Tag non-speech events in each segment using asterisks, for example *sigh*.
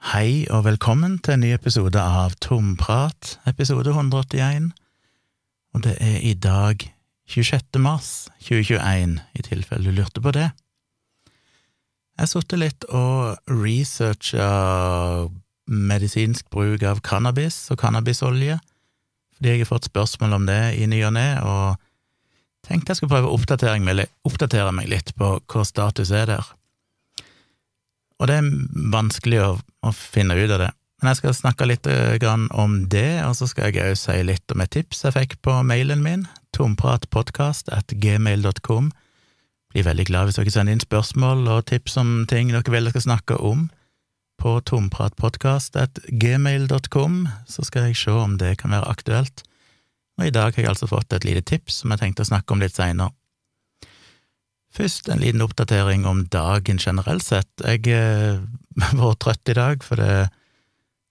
Hei og velkommen til en ny episode av Tomprat, episode 181, og det er i dag 26. mars 2021, i tilfelle du lurte på det. Jeg har sittet litt og researcha medisinsk bruk av cannabis og cannabisolje, fordi jeg har fått spørsmål om det i ny og ne, og tenkte jeg skulle prøve å oppdatere meg, litt på hva status er der. Og det er vanskelig å, å, finne ut av det. Men jeg skal snakke litt eh, om det, og så skal jeg òg si litt om et tips jeg fikk på mailen min, tompratpodkast.gmail.com. Blir veldig glad hvis dere sender inn spørsmål og tips om ting dere vil jeg skal snakke om på tompratpodkast.gmail.com, så skal jeg se om det kan være aktuelt. Og i dag har jeg altså fått et lite tips som jeg tenkte å snakke om litt seinere. Først en liten oppdatering om dagen generelt sett. Jeg eh, *laughs* var trøtt i dag, for det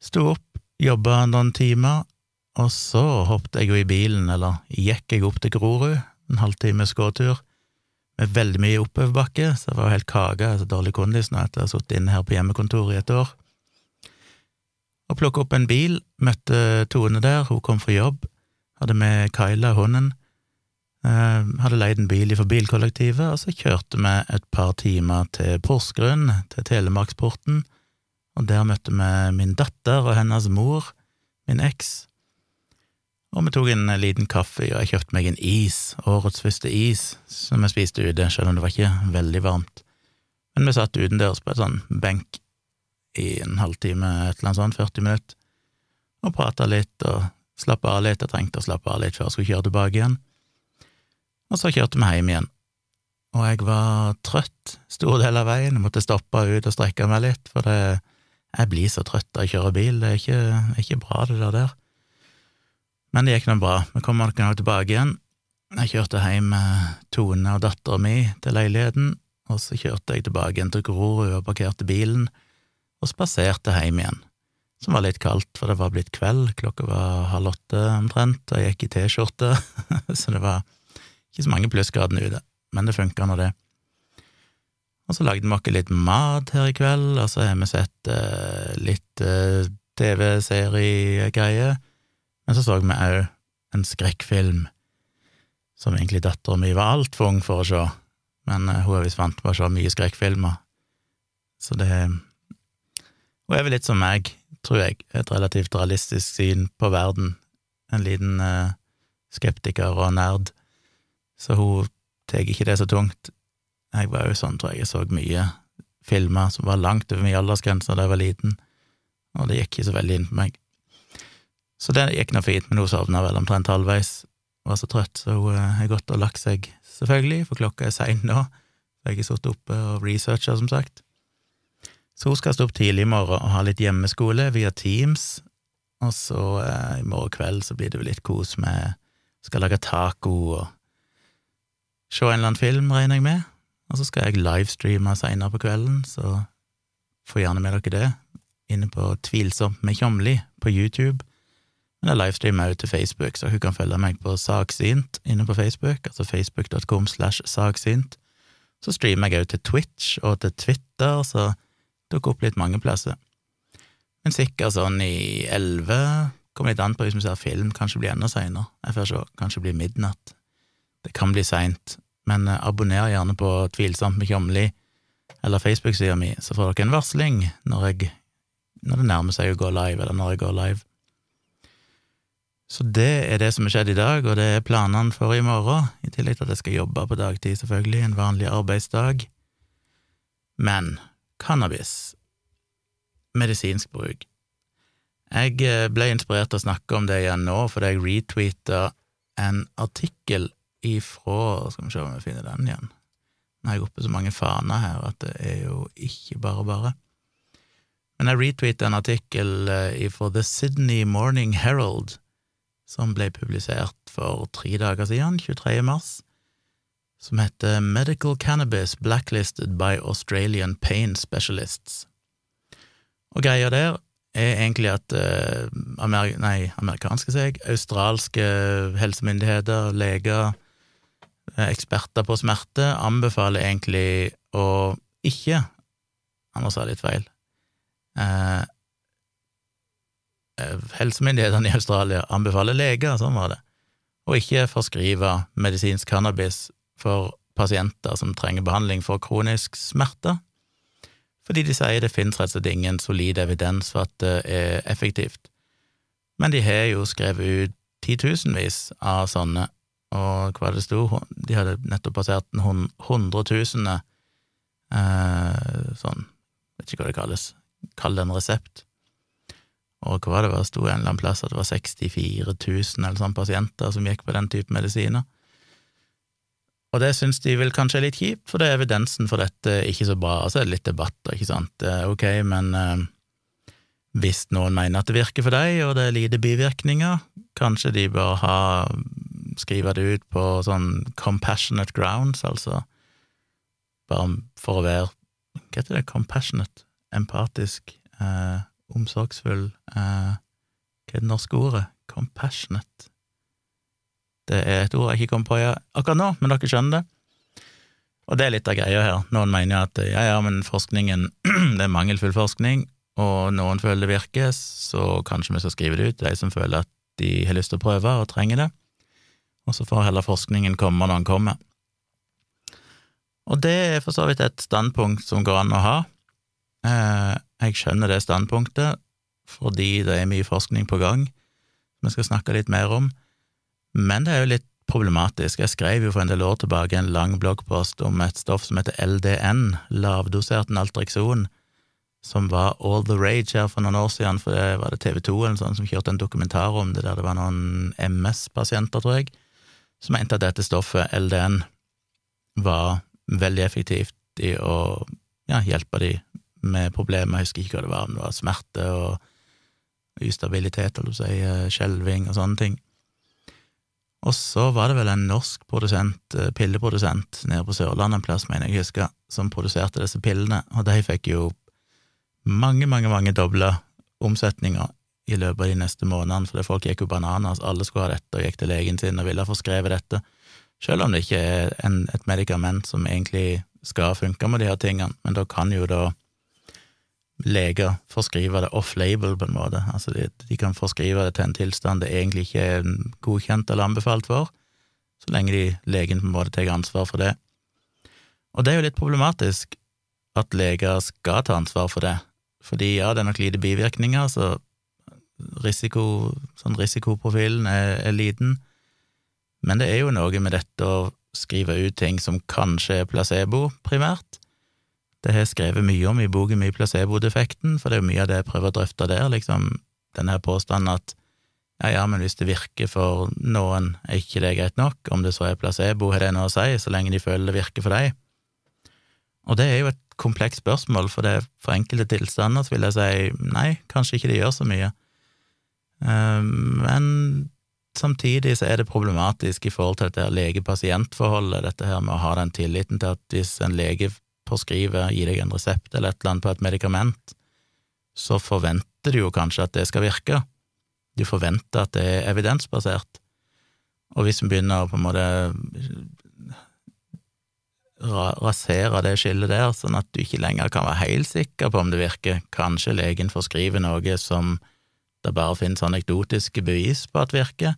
sto opp, jobba noen timer, og så hoppet jeg jo i bilen, eller gikk jeg opp til Grorud, en halvtimes gåtur, med veldig mye oppoverbakke, så jeg var helt kake, altså dårlig kondis nå etter å ha sittet inne her på hjemmekontoret i et år. Og plukka opp en bil, møtte Tone der, hun kom fra jobb, hadde med Kyla, hunden, Uh, hadde leid en bil fra bilkollektivet, og så kjørte vi et par timer til Porsgrunn, til Telemarksporten, og der møtte vi min datter og hennes mor, min eks, og vi tok en liten kaffe, og jeg kjøpte meg en is, årets første is, som vi spiste ute, selv om det var ikke veldig varmt. Men vi satt utendørs på et sånn benk i en halvtime, et eller annet sånt, 40 minutter, og prata litt og slappa av litt, jeg trengte å slappe av litt før jeg skulle kjøre tilbake igjen og så kjørte vi hjem igjen. Og jeg var trøtt stor del av veien, jeg måtte stoppe ut og strekke meg litt, for det, jeg blir så trøtt av å kjøre bil, det er ikke, ikke bra, det der der. Men det gikk nå bra, vi kom nok tilbake igjen. Jeg kjørte hjem med Tone og dattera mi til leiligheten, og så kjørte jeg tilbake igjen til Grorud og parkerte bilen, og spaserte hjem igjen, som var litt kaldt, for det var blitt kveld, klokka var halv åtte omtrent, og jeg gikk i T-skjorte, *laughs* så det var ikke så mange plussgradene ute, men det funka nå, det. Og så lagde vi oss litt mat her i kveld, og så har vi sett uh, litt uh, TV-seriegreier, men så så vi òg en skrekkfilm som egentlig dattera mi var altfor ung for å se, men uh, hun er visst vant til å se mye skrekkfilmer, så det Hun er vel litt som meg, tror jeg, et relativt realistisk syn på verden, en liten skeptiker og nerd så hun tar ikke det så tungt. Jeg var jo sånn, tror jeg, jeg så mye filmer som var langt over min aldersgrense da jeg var liten, og det gikk ikke så veldig inn på meg. Så det gikk nå fint, men hun sovna vel omtrent halvveis, var så trøtt, så hun har gått og lagt seg, selvfølgelig, for klokka er sein nå, jeg har sittet oppe og researcha, som sagt. Så hun skal stå opp tidlig i morgen og ha litt hjemmeskole via Teams, og så eh, i morgen kveld så blir det jo litt kos med Skal lage taco og se en eller annen film, regner jeg med, og så skal jeg livestreame seinere på kvelden, så få gjerne med dere det, inne på Tvilsomt med Tjomli på YouTube. Men jeg livestreamer òg til Facebook, så dere kan følge meg på Saksynt inne på Facebook, altså facebook.com slash saksynt. Så streamer jeg òg til Twitch og til Twitter, så dukker opp litt mange plasser. Men sikkert sånn i elleve, kommer litt an på hvis vi ser film, kanskje blir enda seinere. Jeg får se, kanskje blir midnatt. Det kan bli seint, men eh, abonner gjerne på Tvilsomt med Kjomli eller Facebook-sida mi, så får dere en varsling når, jeg, når det nærmer seg å gå live, eller når jeg går live. Så det er det som har skjedd i dag, og det er planene for i morgen, i tillegg til at jeg skal jobbe på dagtid, selvfølgelig, en vanlig arbeidsdag. Men cannabis, medisinsk bruk Jeg eh, ble inspirert til å snakke om det igjen nå fordi jeg retweeta en artikkel ifra Skal vi se om vi finner den igjen. Nå har jeg oppe så mange faner her at det er jo ikke bare bare. Men jeg retweetet en artikkel eh, ifra The Sydney Morning Herald, som ble publisert for tre dager siden, 23. mars, som heter Medical Cannabis Blacklisted by Australian Pain Specialists. Og greia der er egentlig at eh, Amer nei, amerikanske, seg, australske helsemyndigheter, leger, eksperter på smerte anbefaler egentlig å ikke Han sa litt feil. Eh, helsemyndighetene i Australia anbefaler leger, sånn var det, å ikke forskrive medisinsk cannabis for pasienter som trenger behandling for kronisk smerte, fordi de sier det finnes rett og slett ingen solid evidens for at det er effektivt. Men de har jo skrevet ut titusenvis av sånne, og hva det sto, de hadde nettopp passert den hundretusende eh, sånn, vet ikke hva det kalles, kall det en resept. Og hva det, var, sto en eller annen plass at det var 64 000 eller sånn pasienter som gikk på den type medisiner. Og det syns de vel kanskje er litt kjipt, for det er evidensen for dette ikke så bra. Altså er det litt debatter, ikke sant. Ok, men eh, hvis noen mener at det virker for deg, og det er lite bivirkninger, kanskje de bør ha skrive det ut på sånn compassionate grounds, altså bare for å være Hva heter det? Compassionate? Empatisk? Eh, omsorgsfull? Eh, hva er det norske ordet? Compassionate? Det er et ord jeg ikke kom på akkurat nå, men dere skjønner det. Og det er litt av greia her. Noen mener at ja, ja, men forskningen, *clears throat* det er mangelfull forskning, og noen føler det virker, så kanskje vi skal skrive det ut de som føler at de har lyst til å prøve og trenger det, og så får heller forskningen komme når den kommer. Og det er for så vidt et standpunkt som går an å ha. Eh, jeg skjønner det standpunktet fordi det er mye forskning på gang, vi skal snakke litt mer om. Men det er jo litt problematisk. Jeg skrev jo for en del år tilbake en lang bloggpost om et stoff som heter LDN, lavdosert naltrekson, som var all the rage her for noen år siden, for det var det TV 2 eller sånn som kjørte en dokumentar om det, der det var noen MS-pasienter, tror jeg, som mente at dette stoffet, LDN, var veldig effektivt i å ja, hjelpe de med problemer, jeg husker ikke hva det var, om det var smerte og ustabilitet, eller si, eh, skjelving og sånne ting. Og så var det vel en norsk produsent, eh, pilleprodusent nede på Sørlandet en plass, mener jeg husker, som produserte disse pillene, og de fikk jo mange, mange, mange doble omsetninger i løpet av de neste månedene, fordi folk gikk jo bananas, alle skulle ha dette og gikk til legen sin og ville ha forskrevet dette, selv om det ikke er en, et medikament som egentlig skal funke med de her tingene, men da kan jo da leger forskrive det off-label, på en måte. Altså, de, de, kan forskrive det til en tilstand det egentlig ikke er godkjent eller anbefalt for, så lenge de, legen på en måte tar ansvar for det. Og det er jo litt problematisk at leger skal ta ansvar for det, fordi ja, det er nok lite bivirkninger, så risiko, sånn risikoprofilen er, er liten, men det er jo noe med dette å skrive ut ting som kanskje er placebo, primært, det har jeg skrevet mye om i boken min Placebo-defekten, for det er jo mye av det jeg prøver å drøfte der, liksom denne påstanden at ja, ja, men hvis det virker for noen, er ikke det greit nok, om det så er placebo, har det noe å si, så lenge de føler det virker for deg? Og det er jo et komplekst spørsmål, for det for enkelte tilstander så vil jeg si nei, kanskje ikke det gjør så mye. Ehm, men samtidig så er det problematisk i forhold til dette lege-pasient-forholdet, dette her med å ha den tilliten til at hvis en lege forskriver, gir deg en resept eller et eller annet på et medikament, så forventer du jo kanskje at det skal virke. Du forventer at det er evidensbasert. Og hvis vi begynner å på en måte rasere det skillet der, sånn at du ikke lenger kan være helt sikker på om det virker, kanskje legen forskriver noe som det bare finnes anekdotiske bevis på at virker,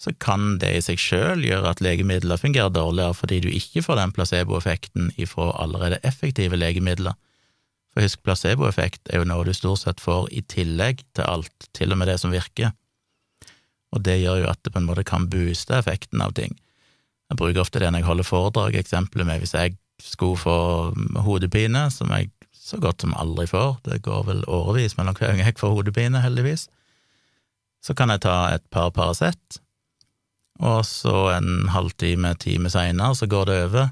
så kan det i seg sjøl gjøre at legemidler fungerer dårligere fordi du ikke får den placeboeffekten ifra allerede effektive legemidler. For husk, placeboeffekt er jo noe du stort sett får i tillegg til alt, til og med det som virker, og det gjør jo at det på en måte kan booste effekten av ting. Jeg bruker ofte det når jeg holder foredrag, eksempelet med hvis jeg skulle få hodepine, som jeg så godt som aldri får, det går vel årevis mellom hver gang jeg får hodepine, heldigvis, så kan jeg ta et par Paracet, og så en halvtime, time seinere, så går det over.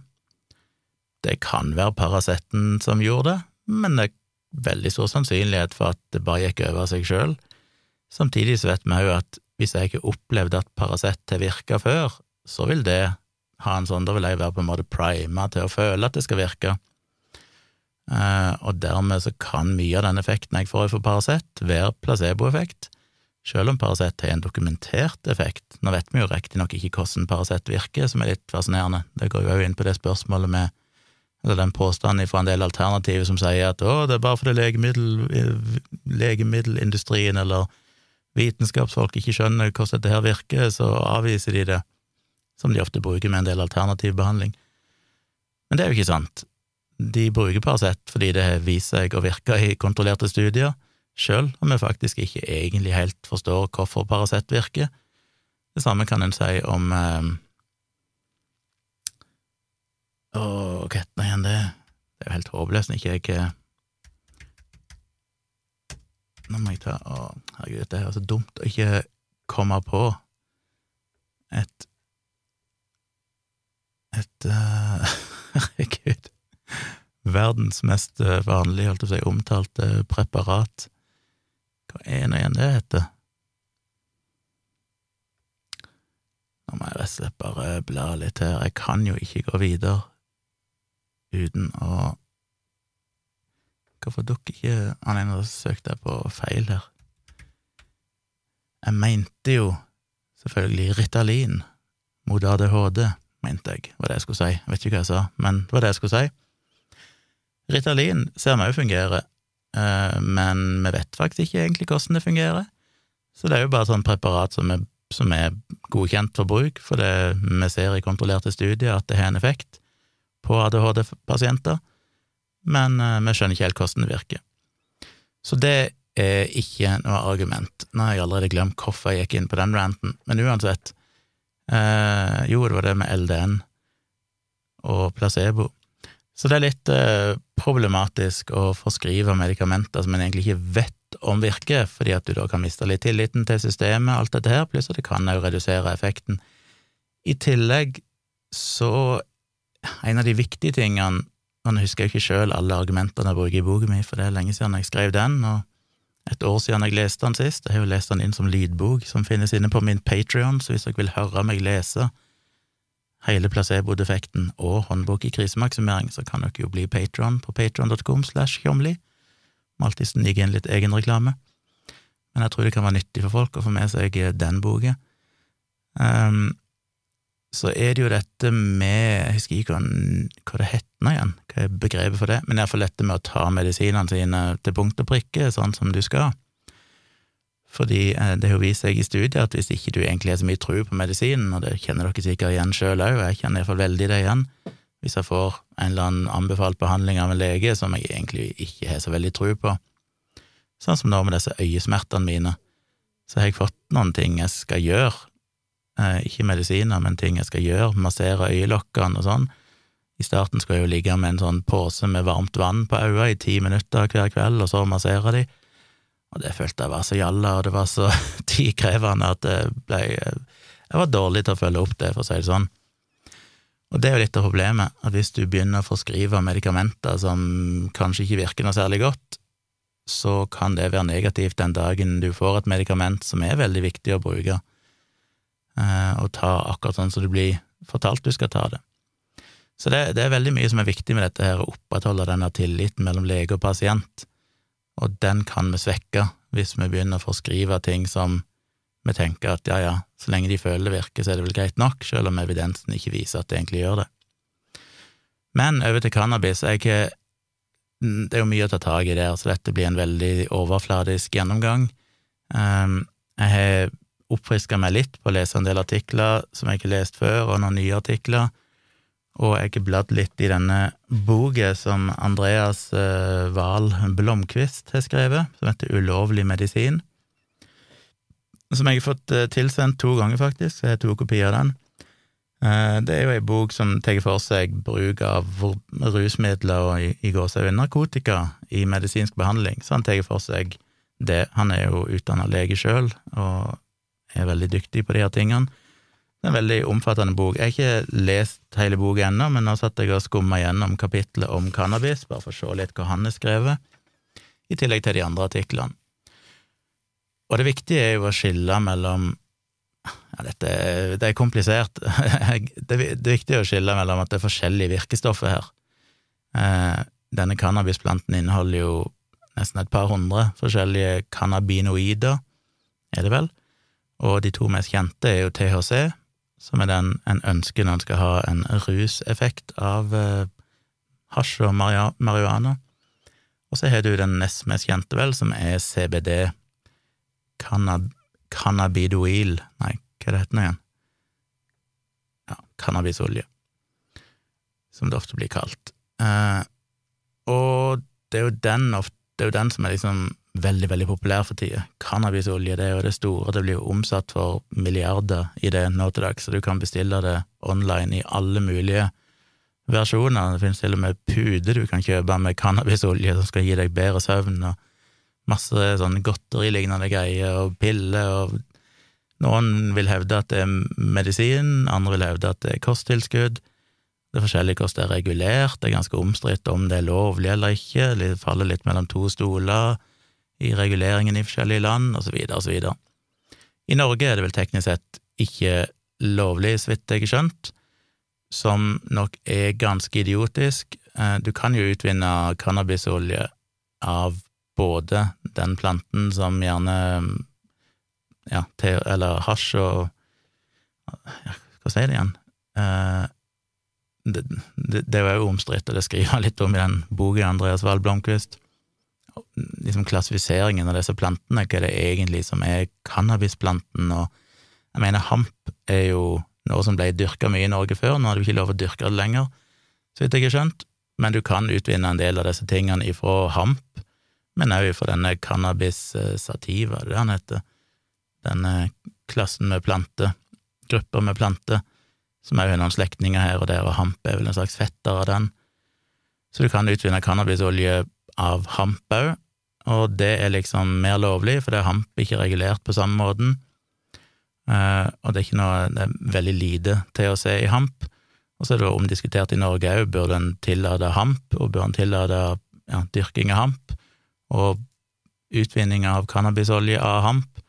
Det kan være Paraceten som gjorde det, men det er veldig stor sannsynlighet for at det bare gikk over seg sjøl. Samtidig så vet vi jo at hvis jeg ikke opplevde at Paracet har virka før, så vil det ha en sånn, da vil jeg være på en måte prima til å føle at det skal virke. Eh, og dermed så kan mye av den effekten jeg får fra Paracet, være placeboeffekt, selv om Paracet har en dokumentert effekt. Nå vet vi jo riktignok ikke hvordan Paracet virker, som er litt fascinerende. Det går jo òg inn på det spørsmålet med eller den påstanden fra en del alternativer som sier at å, det er bare fordi legemiddel, legemiddelindustrien eller vitenskapsfolk ikke skjønner hvordan dette her virker, så avviser de det, som de ofte bruker med en del alternativ behandling. Men det er jo ikke sant. De bruker Paracet fordi det har vist seg å virke i kontrollerte studier, sjøl om vi faktisk ikke egentlig helt forstår hvorfor Paracet virker. Det samme kan en si om eh, Å, hva heter det igjen, det? Det er jo helt håpløst når ikke jeg Nå må jeg ta Å, herregud, det er så dumt å ikke komme på et Et uh, *laughs* Herregud. Verdens mest eh, vanlige, holdt jeg på å si, omtalte preparat. Hva er nå igjen det heter? Nå må jeg rett og slett bare bla litt her. Jeg kan jo ikke gå videre uten å Hvorfor dukker ikke Han ene søkte jeg på feil her. Jeg mente jo selvfølgelig Ritalin mot ADHD, mente jeg, var det jeg skulle si. Jeg vet ikke hva jeg sa, men det var det jeg skulle si. Ritalin ser vi òg fungerer, eh, men vi vet faktisk ikke egentlig hvordan det fungerer. Så det er jo bare sånn preparat som er, som er godkjent for bruk, for det vi ser i kontrollerte studier at det har en effekt på ADHD-pasienter, men eh, vi skjønner ikke helt hvordan det virker. Så det er ikke noe argument. Nå har jeg allerede glemt hvorfor jeg gikk inn på den ranten, men uansett eh, Jo, det var det med LDN og placebo. Så det er litt eh, problematisk å forskrive medikamenter som en egentlig ikke vet om virker, fordi at du da kan miste litt tilliten til systemet, alt dette her, pluss at det kan òg redusere effekten. I tillegg så en av de viktige tingene Man husker jo ikke sjøl alle argumentene jeg bruker i boka mi, for det er lenge siden jeg skrev den, og et år siden jeg leste den sist. Jeg har jo lest den inn som lydbok, som finnes inne på min Patrion, så hvis dere vil høre meg lese hele placebo-defekten og håndbok i krisemaksimering, så kan dere jo bli patron på patron.com slash tjomli. Må alltid snike inn litt egenreklame. Men jeg tror det kan være nyttig for folk å få med seg den boka. Um, så er det jo dette med Jeg husker ikke hva det heter igjen, hva er begrepet for det, men iallfall dette med å ta medisinene sine til punkt og prikke, sånn som du skal. Fordi eh, det har vist seg i studiet at hvis ikke du egentlig har så mye tro på medisinen, og det kjenner dere sikkert igjen sjøl òg, jeg kjenner iallfall veldig det igjen, hvis jeg får en eller annen anbefalt behandling av en lege som jeg egentlig ikke har så veldig tro på, sånn som nå med disse øyesmertene mine, så har jeg fått noen ting jeg skal gjøre. Eh, ikke medisiner, men ting jeg skal gjøre, massere øyelokkene og sånn. I starten skulle jeg jo ligge med en sånn pose med varmt vann på øynene i ti minutter hver kveld, og så massere de, og det følte jeg var så jalla, og det var så *laughs* tidkrevende at det ble Jeg var dårlig til å følge opp det, for å si det sånn. Og det er jo litt av problemet, at hvis du begynner å forskrive medikamenter som kanskje ikke virker noe særlig godt, så kan det være negativt den dagen du får et medikament som er veldig viktig å bruke Eh, og ta akkurat sånn som du blir fortalt du skal ta det. Så det, det, er veldig mye som er viktig med dette her, å opprettholde denne tilliten mellom lege og pasient, og den kan vi svekke hvis vi begynner å forskrive ting som vi tenker at ja, ja, så lenge de føler det virker, så er det vel greit nok, selv om evidensen ikke viser at det egentlig gjør det. Men over til cannabis. Jeg, det er jo mye å ta tak i der, så dette blir en veldig overfladisk gjennomgang. Um, jeg har oppfriska meg litt på å lese en del artikler som jeg ikke har lest før, og noen nye artikler, og jeg har bladd litt i denne boka som Andreas Wahl eh, Blomkvist har skrevet, som heter Ulovlig medisin, som jeg har fått eh, tilsendt to ganger, faktisk, jeg har to kopier av den. Eh, det er jo ei bok som tar for seg bruk av rusmidler og i, i gåsehud narkotika i medisinsk behandling, så han tar for seg det. Han er jo utdanna lege sjøl, og er veldig dyktig på de her tingene. Det er en veldig omfattende bok. Jeg har ikke lest hele boka ennå, men nå satt jeg og skumma gjennom kapitlet om cannabis, bare for å se litt hva han har skrevet, i tillegg til de andre artiklene. Og det viktige er jo å skille mellom ja, dette det er komplisert. *laughs* det, er viktig å skille mellom at det er forskjellige virkestoffer her. Eh, denne cannabisplanten inneholder jo nesten et par hundre forskjellige cannabinoider, er det vel? og de to mest kjente er jo THC, som er den en ønsker når en skal ha en ruseffekt av eh, hasj og marihuana. Og så har du den nest mest kjente, vel, som er CBD, cannab cannabidoil Nei, hva er det heter nå igjen? Ja, cannabisolje, som det ofte blir kalt. Eh, og det er jo den, ofte, det er jo den som er liksom veldig, veldig populær for tida. Cannabisolje det er jo det store, det blir jo omsatt for milliarder i det nå til dags, så du kan bestille det online i alle mulige versjoner. Det finnes til og med puder du kan kjøpe med cannabisolje som skal gi deg bedre søvn, og masse sånn godterilignende greier, og piller, og noen vil hevde at det er medisin, andre vil hevde at det er kosttilskudd. Det er forskjellig hvordan det er regulert, det er ganske omstridt om det er lovlig eller ikke, det faller litt mellom to stoler i reguleringen i forskjellige land, så videre. I Norge er det vel teknisk sett ikke lovlig, så vidt jeg har skjønt, som nok er ganske idiotisk. Eh, du kan jo utvinne cannabisolje av både den planten som gjerne ja, te, eller hasj og ja, Hva sier det igjen? Eh, det, det, det, er jo omstridt, og det skriver jeg litt om i den boka Andreas Wahl Blomkvist liksom klassifiseringen av disse plantene, hva det egentlig som er cannabisplanten, og jeg mener hamp er jo noe som ble dyrka mye i Norge før, nå er det ikke lov å dyrke det lenger, så vidt jeg har skjønt, men du kan utvinne en del av disse tingene ifra hamp, men òg ifra denne cannabis sativa, det er det han heter, denne klassen med planter, grupper med planter, som òg har noen slektninger her og der, og hamp er vel en slags fetter av den. Så du kan utvinne cannabisolje av hamp òg, og det er liksom mer lovlig, for det er hamp ikke regulert på samme måten. Uh, og det er ikke noe Det er veldig lite THC i hamp. Og så er det omdiskutert i Norge òg, burde en tillate hamp, og burde en tillate ja, dyrking av hamp, og utvinning av cannabisolje av hamp.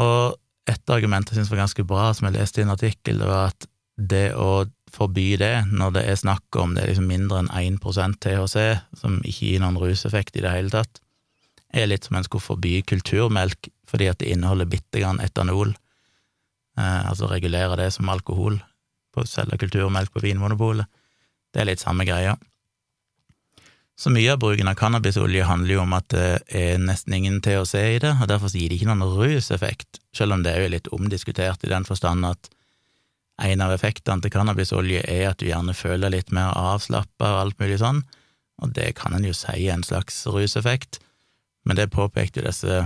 Og et argument jeg syns var ganske bra, som jeg leste i en artikkel, det var at det å forby det når det er snakk om det er liksom mindre enn 1% THC, som ikke gir noen ruseffekt i det hele tatt, er litt som en skulle forby kulturmelk fordi at det inneholder bitte grann etanol, eh, altså regulere det som alkohol, på å selge kulturmelk på Vinmonopolet. Det er litt samme greia. Så mye av bruken av cannabisolje handler jo om at det er nesten ingen THC i det, og derfor gir det ikke noen ruseffekt, selv om det er jo litt omdiskutert i den forstand at en av effektene til cannabisolje er at du gjerne føler litt mer avslappa og alt mulig sånn, og det kan en jo si er en slags ruseffekt, men det påpekte jo disse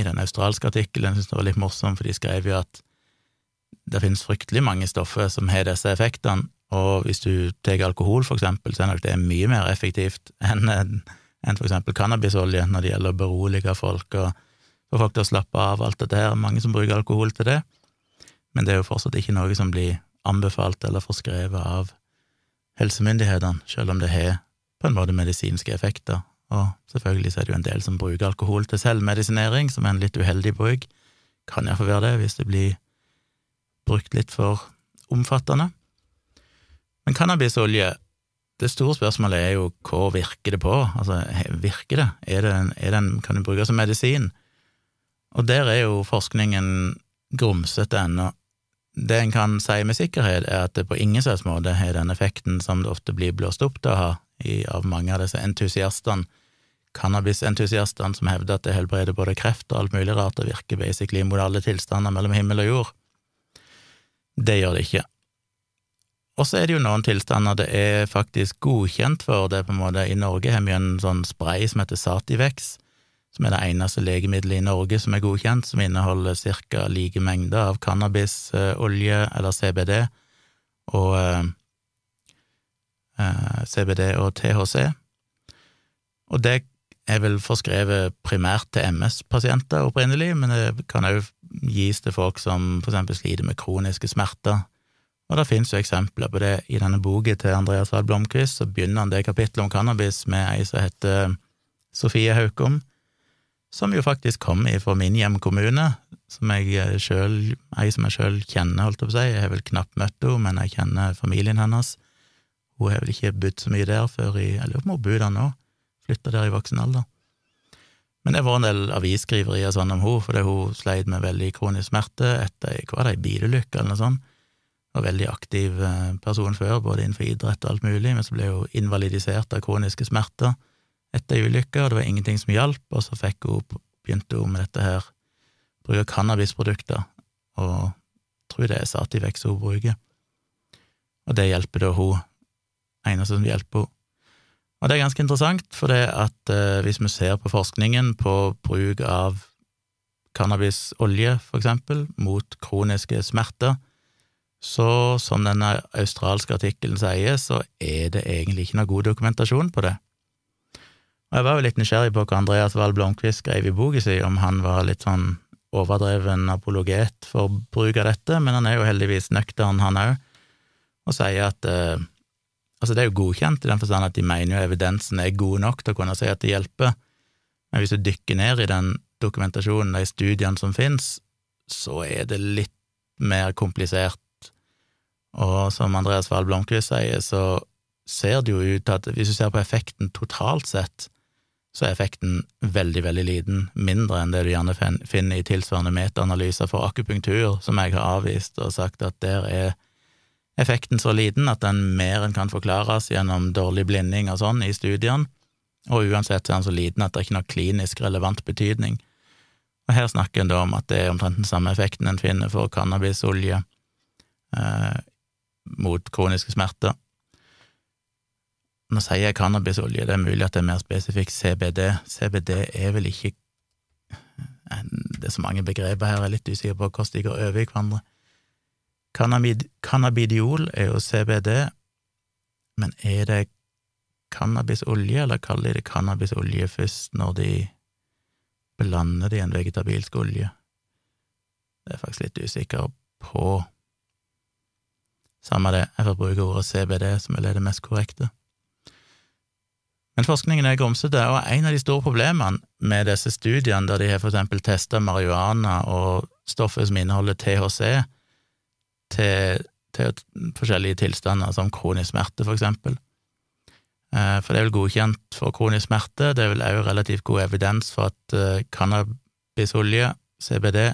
i den australske artikkelen, jeg synes det var litt morsomt, for de skrev jo at det finnes fryktelig mange stoffer som har disse effektene, og hvis du tar alkohol, for eksempel, så er nok det mye mer effektivt enn, enn for eksempel cannabisolje når det gjelder å berolige folk og få folk til å slappe av alt dette her. Mange som bruker alkohol til det men det er jo fortsatt ikke noe som blir anbefalt eller forskrevet av helsemyndighetene, selv om det har på en måte medisinske effekter, og selvfølgelig så er det jo en del som bruker alkohol til selvmedisinering, som er en litt uheldig bruk, kan iallfall være det hvis det blir brukt litt for omfattende. Men cannabisolje, det store spørsmålet er jo hva virker det på, altså virker det, er det, er det en, kan du bruke som medisin? Og der er jo forskningen grumsete ennå. Det en kan si med sikkerhet, er at det på ingen slags måte har den effekten som det ofte blir blåst opp til å ha av mange av disse entusiastene, cannabisentusiastene som hevder at det helbreder både kreft og alt mulig rart og virker basically mot alle tilstander mellom himmel og jord. Det gjør det ikke. Og så er det jo noen tilstander det er faktisk godkjent for. det på en måte, I Norge har vi en sånn spray som heter Sativex, som er det eneste legemiddelet i Norge som er godkjent, som inneholder ca. like mengder av cannabisolje, eller CBD, og eh, eh CBD og THC. Og det er vel forskrevet primært til MS-pasienter opprinnelig, men det kan òg gis til folk som for eksempel sliter med kroniske smerter. Og det finnes jo eksempler på det. I denne boka til Andreas Wahl Blomkvist så begynner han det kapittelet om cannabis med ei som heter Sofie Haukom, som jo faktisk kom fra min hjemkommune, som jeg sjøl, selv, ei som jeg sjøl kjenner, holdt jeg på å si. Jeg har vel knapt møtt henne, men jeg kjenner familien hennes. Hun har vel ikke bodd så mye der før i Jeg lurer på om hun bor der nå, flytta der i voksen alder. Men det var en del avisskriverier sånn om henne, fordi hun sleit med veldig kronisk smerte etter hva var det, ei bilulykke eller noe sånt. Var veldig aktiv eh, person før, både innenfor idrett og alt mulig, men så ble hun invalidisert av kroniske smerter etter ei ulykke, og det var ingenting som hjalp, og så fikk hun begynte hun med dette her, bruker cannabisprodukter, og tror det er Sativex hun bruker. Og det hjelper da hun, eneste som hjelper henne. Og det er ganske interessant, for det at eh, hvis vi ser på forskningen på bruk av cannabisolje, for eksempel, mot kroniske smerter, så som denne australske artikkelen sier, så er det egentlig ikke noe god dokumentasjon på det. Og jeg var jo litt nysgjerrig på hva Andreas Wahl Blomkvist skrev i boka si, om han var litt sånn overdreven apologet for bruk av dette, men han er jo heldigvis nøktern, han òg, og sier at eh, altså det er jo godkjent i den forstand at de mener jo evidensen er god nok til å kunne si at det hjelper, men hvis du dykker ned i den dokumentasjonen, de studiene som finnes, så er det litt mer komplisert. Og som Andreas Wahl Blomkvist sier, så ser det jo ut til at hvis du ser på effekten totalt sett, så er effekten veldig, veldig liten, mindre enn det du gjerne finner i tilsvarende metaanalyser for akupunktur, som jeg har avvist og sagt at der er effekten så liten at den mer enn kan forklares gjennom dårlig blinding og sånn i studiene, og uansett er den så liten at det er ikke noe klinisk relevant betydning. Og her snakker en da om at det er omtrent den samme effekten en finner for cannabisolje eh, mot kroniske smerter. Nå sier jeg cannabisolje, det er mulig at det er mer spesifikt CBD. CBD er vel ikke Det er så mange begreper her, jeg er litt usikker på hvordan de går over i hverandre. Cannabid, cannabidiol er jo CBD, men er det cannabisolje, eller kaller de det cannabisolje først når de blander det i en vegetabilsk olje? Det er jeg faktisk litt usikker på. Samme det, jeg får bruke ordet CBD, som er det mest korrekte. Men forskningen er grumsete, og en av de store problemene med disse studiene der de har for eksempel testa marihuana og stoffer som inneholder THC, til, til, forskjellige tilstander, som kronisk smerte, for eksempel. Eh, for det er vel godkjent for kronisk smerte, det er vel òg relativt god evidens for at eh, cannabisolje, CBD,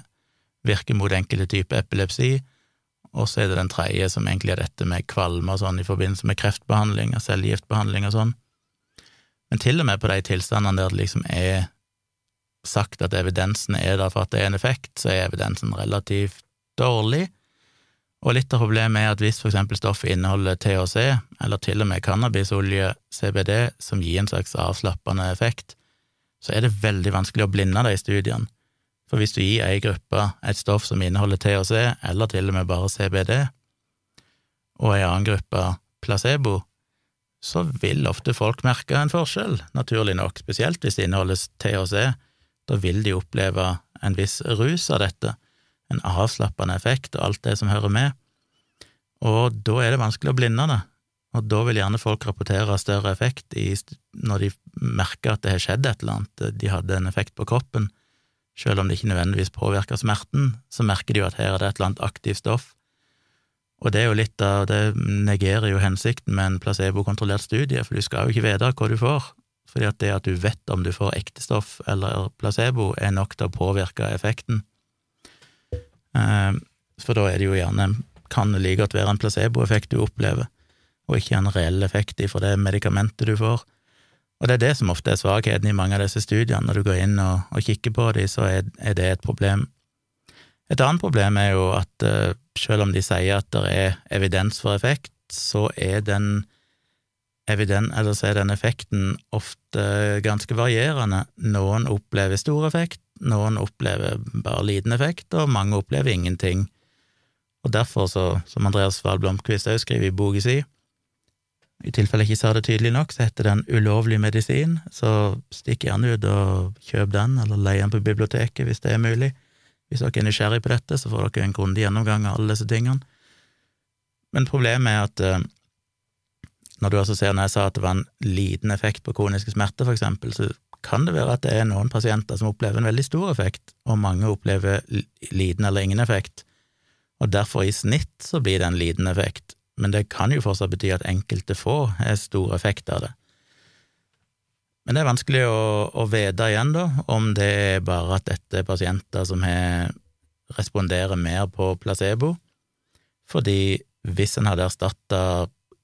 virker mot enkelte typer epilepsi, og så er det den tredje, som egentlig er dette med kvalme og sånn i forbindelse med kreftbehandling og cellegiftbehandling og sånn. Men til og med på de tilstandene der det liksom er sagt at evidensen er der for at det er en effekt, så er evidensen relativt dårlig. Og litt av problemet er at hvis for eksempel stoffet inneholder THC, eller til og med cannabisolje, CBD, som gir en slags avslappende effekt, så er det veldig vanskelig å blinde de studiene. For hvis du gir ei gruppe et stoff som inneholder THC, eller til og med bare CBD, og ei annen gruppe placebo, så vil ofte folk merke en forskjell, naturlig nok, spesielt hvis det inneholdes THC. Da vil de oppleve en viss rus av dette, en avslappende effekt og alt det som hører med, og da er det vanskelig å blinde det, og da vil gjerne folk rapportere større effekt i, når de merker at det har skjedd et eller annet, de hadde en effekt på kroppen, selv om det ikke nødvendigvis påvirker smerten, så merker de jo at her er det et eller annet aktivt stoff og det er jo litt av Det negerer jo hensikten med en placebokontrollert studie, for du skal jo ikke vite hva du får, fordi at det at du vet om du får ekte stoff eller placebo, er nok til å påvirke effekten. Eh, for da er det jo gjerne kan det like godt være en placeboeffekt du opplever, og ikke en reell effekt ifra det medikamentet du får. Og det er det som ofte er svakheten i mange av disse studiene. Når du går inn og, og kikker på dem, så er, er det et problem. Et annet problem er jo at uh, selv om de sier at det er evidens for effekt, så er den evidens, eller så er den effekten ofte ganske varierende. Noen opplever stor effekt, noen opplever bare liten effekt, og mange opplever ingenting. Og derfor, så, som Andreas Wahl Blomkvist òg skriver i boka si, i tilfelle jeg ikke sa det tydelig nok, så heter den Ulovlig medisin, så stikk gjerne ut og kjøp den, eller leie den på biblioteket hvis det er mulig. Hvis dere er nysgjerrig på dette, så får dere en grundig gjennomgang av alle disse tingene. Men problemet er at eh, når du altså ser når jeg sa at det var en liten effekt på kroniske smerter, for eksempel, så kan det være at det er noen pasienter som opplever en veldig stor effekt, og mange opplever liten eller ingen effekt, og derfor i snitt så blir det en liten effekt, men det kan jo fortsatt bety at enkelte få har stor effekt av det. Men det er vanskelig å, å vite igjen, da, om det er bare at dette er pasienter som har, responderer mer på placebo, fordi hvis en hadde erstatta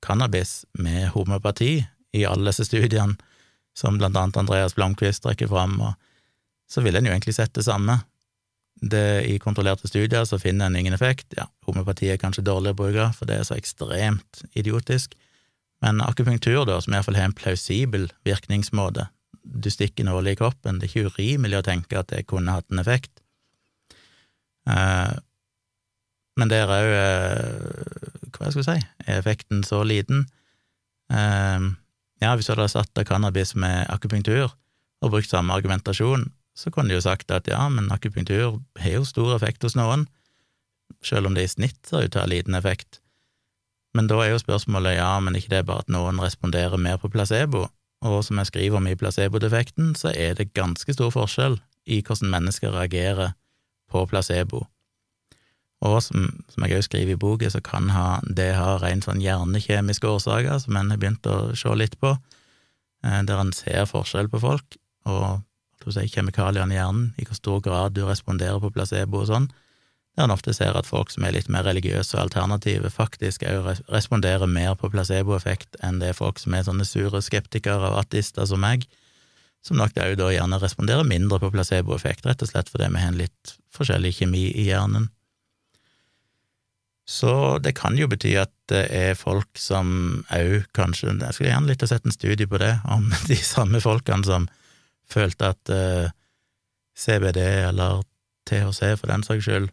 cannabis med homopati i alle disse studiene, som blant annet Andreas Blomkvist trekker fram, så ville en jo egentlig sett det samme. Det, I kontrollerte studier så finner en ingen effekt. Ja, homopati er kanskje dårlig å bruke, for det er så ekstremt idiotisk. Men akupunktur, da, som iallfall har en plausibel virkningsmåte, du stikker nåle i kroppen, det er ikke urimelig å tenke at det kunne hatt en effekt. Eh, men der òg, eh, hva skal jeg si, er effekten så liten. Eh, ja, hvis du hadde satt av cannabis med akupunktur og brukt samme argumentasjon, så kunne de jo sagt at ja, men akupunktur har jo stor effekt hos noen, selv om det i snitt ser ut til å ha liten effekt. Men da er jo spørsmålet ja, men ikke det er bare at noen responderer mer på placebo, og som jeg skriver om i placebo-defekten, så er det ganske stor forskjell i hvordan mennesker reagerer på placebo. Og som, som jeg også skriver i boka, så kan ha, det ha rent sånn hjernekjemiske årsaker, som en har begynt å se litt på, eh, der en ser forskjell på folk, og si, kjemikaliene i hjernen, i hvor stor grad du responderer på placebo og sånn, der en ofte ser at folk som er litt mer religiøse og alternative, faktisk òg responderer mer på placeboeffekt enn det er folk som er sånne sure skeptikere og ateister som meg, som nok òg da gjerne responderer mindre på placeboeffekt, rett og slett fordi vi har en litt forskjellig kjemi i hjernen. Så det kan jo bety at det er folk som òg kanskje Jeg skulle gjerne likt å sett en studie på det, om *laughs* de samme folkene som følte at eh, CBD eller THC, for den saks skyld,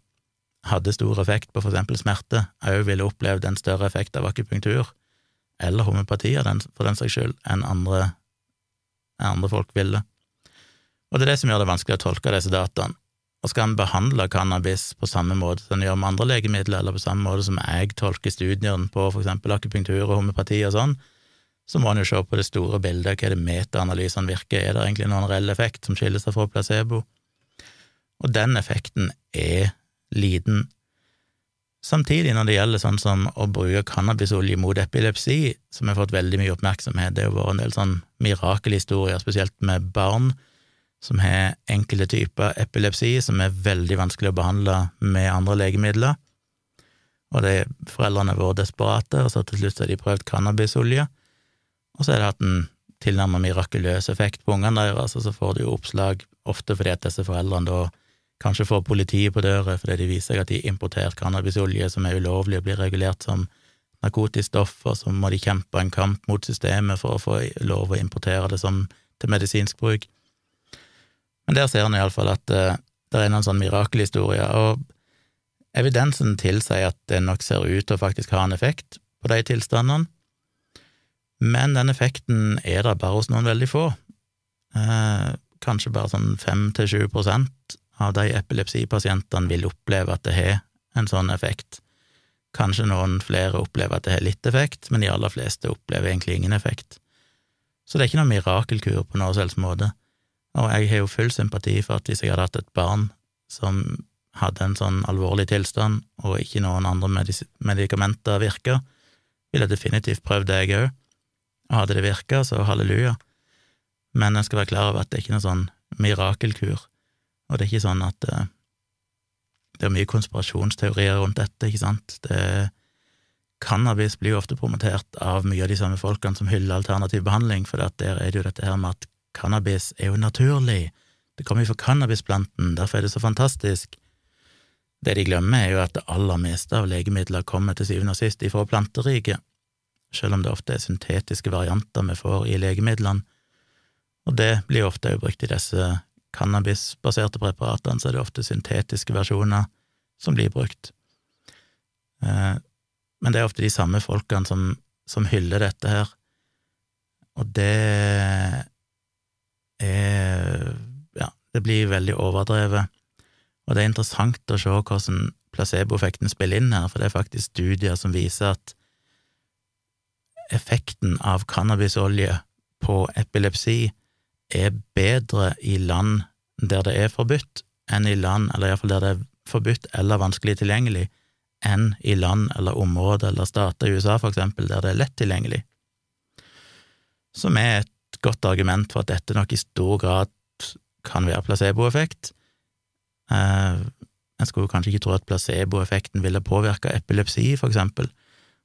hadde stor effekt på for eksempel smerte, òg ville opplevd en større effekt av akupunktur, eller homopati for den saks skyld, enn andre, andre folk ville. Og det er det som gjør det vanskelig å tolke disse dataene. Og skal en behandle cannabis på samme måte som en gjør med andre legemidler, eller på samme måte som jeg tolker studiene på for eksempel akupunktur og homopati og sånn, så må en jo se på det store bildet, hva er det metaanalysene virker, er det egentlig noen reell effekt som skiller seg fra placebo? Og den effekten er liten. Samtidig, når det gjelder sånn som å bruke cannabisolje mot epilepsi, som har fått veldig mye oppmerksomhet, det har vært en del sånn mirakelhistorier, spesielt med barn som har enkelte typer epilepsi som er veldig vanskelig å behandle med andre legemidler, og det, foreldrene har vært desperate, og så til slutt har de prøvd cannabisolje, og så har det hatt en tilnærmet mirakuløs effekt på ungene deres, og så får de jo oppslag ofte fordi at disse foreldrene da kanskje får politiet på døra fordi de viser seg at de har importert cannabisolje som er ulovlig og blir regulert som narkotisk stoff, og så må de kjempe en kamp mot systemet for å få lov å importere det som til medisinsk bruk. Men der ser en iallfall at uh, det er noen sånn mirakelhistorie, og evidensen tilsier at det nok ser ut til å faktisk ha en effekt på de tilstandene, men den effekten er der bare hos noen veldig få. Eh, kanskje bare sånn fem til sju prosent av de epilepsipasientene vil oppleve at det har en sånn effekt. Kanskje noen flere opplever at det har litt effekt, men de aller fleste opplever egentlig ingen effekt. Så det er ikke noen mirakelkur på noen selvs måte. Og jeg har jo full sympati for at hvis jeg hadde hatt et barn som hadde en sånn alvorlig tilstand, og ikke noen andre medikamenter virka, ville jeg definitivt prøvd det, jeg òg. Og hadde det virka, så halleluja. Men en skal være klar over at det er ikke noen sånn mirakelkur, og det er ikke sånn at uh, det er mye konspirasjonsteorier rundt dette, ikke sant. Det, cannabis blir jo ofte promotert av mye av de samme folkene som hyller alternativ behandling, for der er det jo dette her med at cannabis er jo naturlig, det kommer jo fra cannabisplanten, derfor er det så fantastisk. Det de glemmer, er jo at det aller meste av legemidler kommer til syvende og sist ifra planteriket selv om det ofte er syntetiske varianter vi får i legemidlene, og det blir ofte brukt i disse cannabisbaserte preparatene, så er det ofte syntetiske versjoner som blir brukt. Eh, men det er ofte de samme folkene som, som hyller dette her, og det er Ja, det blir veldig overdrevet, og det er interessant å se hvordan placeboeffekten spiller inn her, for det er faktisk studier som viser at effekten av cannabisolje på epilepsi er bedre i land der det er forbudt, enn i land, eller iallfall der det er forbudt eller vanskelig tilgjengelig, enn i land eller områder eller stater i USA, for eksempel, der det er lett tilgjengelig. Som er et godt argument for at dette nok i stor grad kan være placeboeffekt. Eh, en skulle kanskje ikke tro at placeboeffekten ville påvirke epilepsi, for eksempel,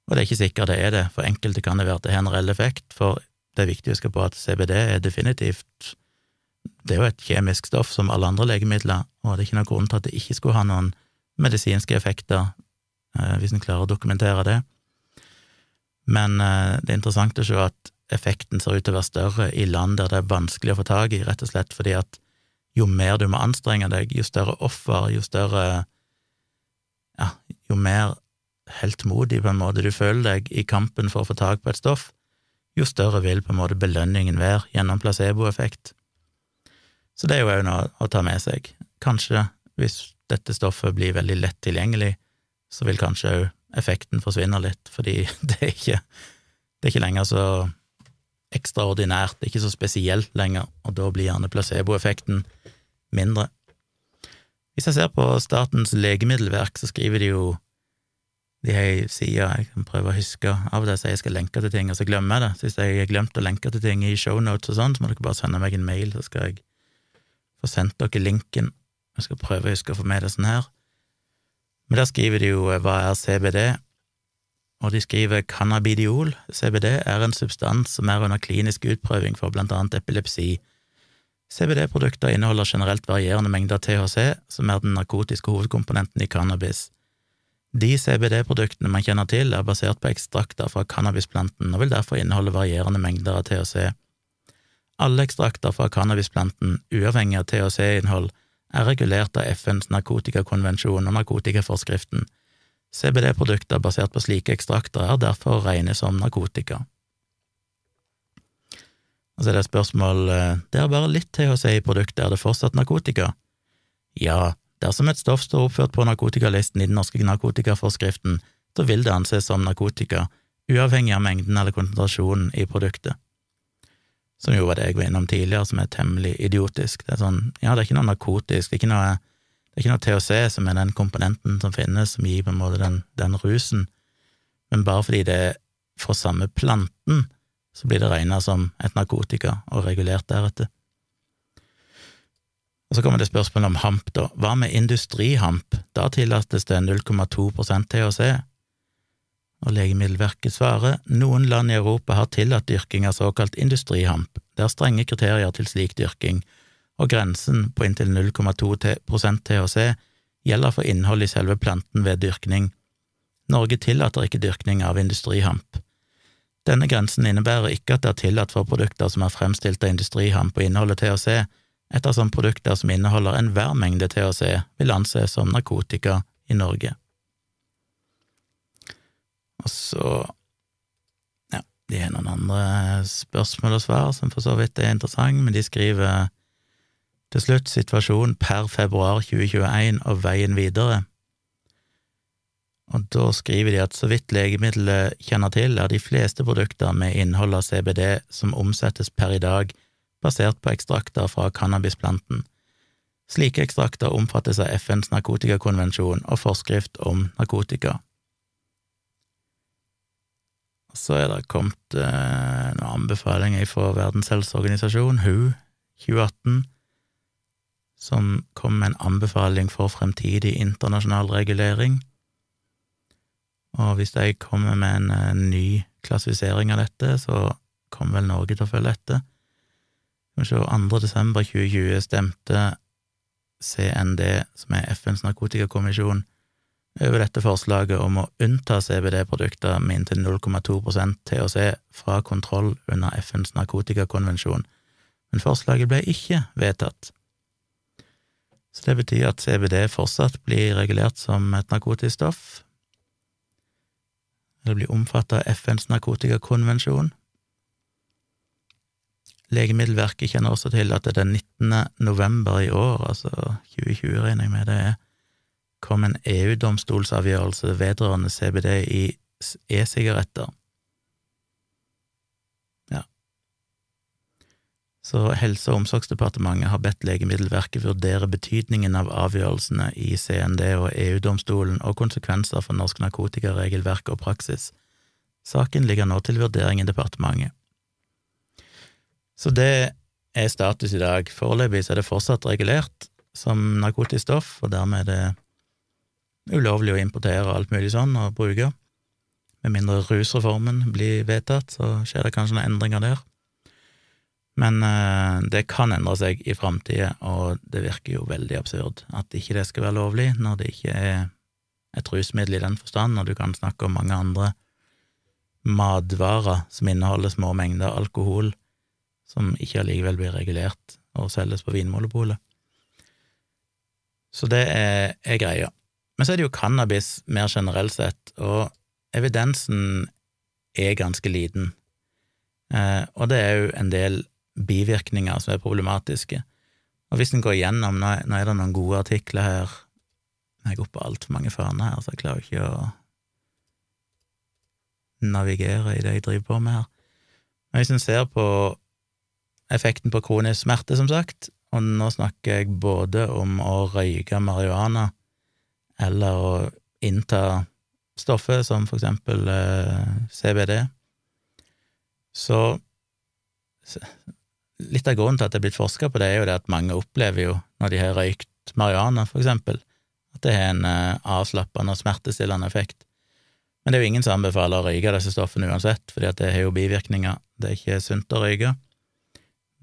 og det er ikke sikkert det er det, for enkelte kan det være at det har en reell effekt, for det er viktig å huske på at CBD er definitivt det er jo et kjemisk stoff som alle andre legemidler, og det er ikke noen grunn til at det ikke skulle ha noen medisinske effekter, eh, hvis en klarer å dokumentere det. Men eh, det er interessant å se at effekten ser ut til å være større i land der det er vanskelig å få tak i, rett og slett fordi at jo mer du må anstrenge deg, jo større offer, jo større Ja, jo mer heltmodig på en måte du føler deg i kampen for å få tak på et stoff, jo større vil på en måte belønningen være gjennom placeboeffekt. Så det er jo òg noe å ta med seg. Kanskje, hvis dette stoffet blir veldig lett tilgjengelig, så vil kanskje òg effekten forsvinne litt, fordi *laughs* det er ikke, det er ikke lenger så ekstraordinært, det er ikke så spesielt lenger, og da blir gjerne placeboeffekten mindre. Hvis jeg ser på Statens legemiddelverk, så skriver de jo de har ei side jeg kan prøve å huske. Av det, så jeg skal lenke til ting, og så glemmer jeg det. Så hvis jeg har glemt å lenke til ting i shownotes og sånn, så må dere bare sende meg en mail, så skal jeg få sendt dere linken. Jeg skal prøve å huske å få med det sånn her. Men der skriver de jo hva er CBD, og de skriver cannabidiol. CBD er en substans som er under klinisk utprøving for blant annet epilepsi. CBD-produkter inneholder generelt varierende mengder THC, som er den narkotiske hovedkomponenten i cannabis. De CBD-produktene man kjenner til, er basert på ekstrakter fra cannabisplanten og vil derfor inneholde varierende mengder av THC. Alle ekstrakter fra cannabisplanten, uavhengig av THC-innhold, er regulert av FNs narkotikakonvensjon og narkotikaforskriften, CBD-produkter basert på slike ekstrakter er derfor å regne som narkotika. Og så er det et spørsmål eh, det er bare litt THC i produktet, er det fortsatt narkotika? Ja, dersom et stoff står oppført på narkotikalisten i den norske narkotikaforskriften, så vil det anses som narkotika, uavhengig av mengden eller konsentrasjonen i produktet. Som jo var det jeg var innom tidligere, som er temmelig idiotisk. Det er sånn, ja, det er ikke noe narkotisk, det er ikke noe det er ikke noe THC som er den komponenten som finnes, som gir på en måte den, den rusen, men bare fordi det er fra samme planten, så blir det regna som et narkotika og regulert deretter. Og Så kommer det spørsmålet om hamp, da. Hva med industrihamp? Da tillates det 0,2% THC. Og Legemiddelverket svarer noen land i Europa har tillatt dyrking av såkalt industrihamp. Det er strenge kriterier til slik dyrking, og grensen på inntil 0,2% THC gjelder for innhold i selve planten ved dyrkning. Norge tillater ikke dyrkning av industrihamp. Denne grensen innebærer ikke at det er tillatt for produkter som er fremstilt av industrihamp og inneholder THC, ettersom produkter som inneholder enhver mengde THC vil anses som narkotika i Norge. Og så ja, de har noen andre spørsmål og svar som for så vidt er interessante, men de skriver til slutt situasjonen per februar 2021 og veien videre. Og da skriver de at så vidt legemiddelet kjenner til, er de fleste produkter med innhold av CBD som omsettes per i dag, basert på ekstrakter fra cannabisplanten. Slike ekstrakter omfattes av FNs narkotikakonvensjon og forskrift om narkotika. Så er det kommet eh, noen anbefalinger fra Verdens helseorganisasjon, WHO, 2018 som kom med en anbefaling for fremtidig internasjonal regulering. Og hvis de kommer med en, en eh, ny klassifisering av dette, så kommer vel Norge til å følge etter. Skal 2. desember 2020 stemte CND, som er FNs narkotikakommisjon, over dette forslaget om å unnta CBD-produkter med inntil 0,2% THC fra kontroll under FNs narkotikakonvensjon, men forslaget ble ikke vedtatt. Så det betyr at CBD fortsatt blir regulert som et narkotisk stoff. Eller blir omfattet av FNs narkotikakonvensjon. Legemiddelverket kjenner også til at det den 19. november i år, altså 2020 regner jeg med det er, kom en EU-domstolsavgjørelse vedrørende CBD i e-sigaretter. Ja. Så Helse- og omsorgsdepartementet har bedt Legemiddelverket vurdere betydningen av avgjørelsene i CND og EU-domstolen og konsekvenser for norsk narkotikaregelverk og praksis. Saken ligger nå til vurdering i departementet. Så det er status i dag. Foreløpig er det fortsatt regulert som narkotisk stoff, og dermed er det ulovlig å importere alt mulig sånn og bruke. Med mindre rusreformen blir vedtatt, så skjer det kanskje noen endringer der. Men eh, det kan endre seg i framtida, og det virker jo veldig absurd at ikke det skal være lovlig, når det ikke er et rusmiddel i den forstand, og du kan snakke om mange andre matvarer som inneholder små mengder alkohol, som ikke allikevel blir regulert og selges på Vinmonopolet. Så det er, er greia. Men så er det jo cannabis mer generelt sett, og evidensen er ganske liten. Eh, og det er jo en del bivirkninger som er problematiske. Og hvis en går gjennom nå, er det noen gode artikler her Jeg går på altfor mange faner her, så jeg klarer ikke å navigere i det jeg driver på med her. Men hvis en ser på effekten på kronisk smerte, som sagt, og nå snakker jeg både om å røyke marihuana eller å innta stoffet, som for eksempel eh, CBD, så Litt av grunnen til at det er blitt forska på det, er jo det at mange opplever jo, når de har røykt marihuana, for eksempel, at det har en eh, avslappende og smertestillende effekt. Men det er jo ingen som anbefaler å røyke disse stoffene uansett, fordi at det har jo bivirkninger. Det er ikke sunt å røyke.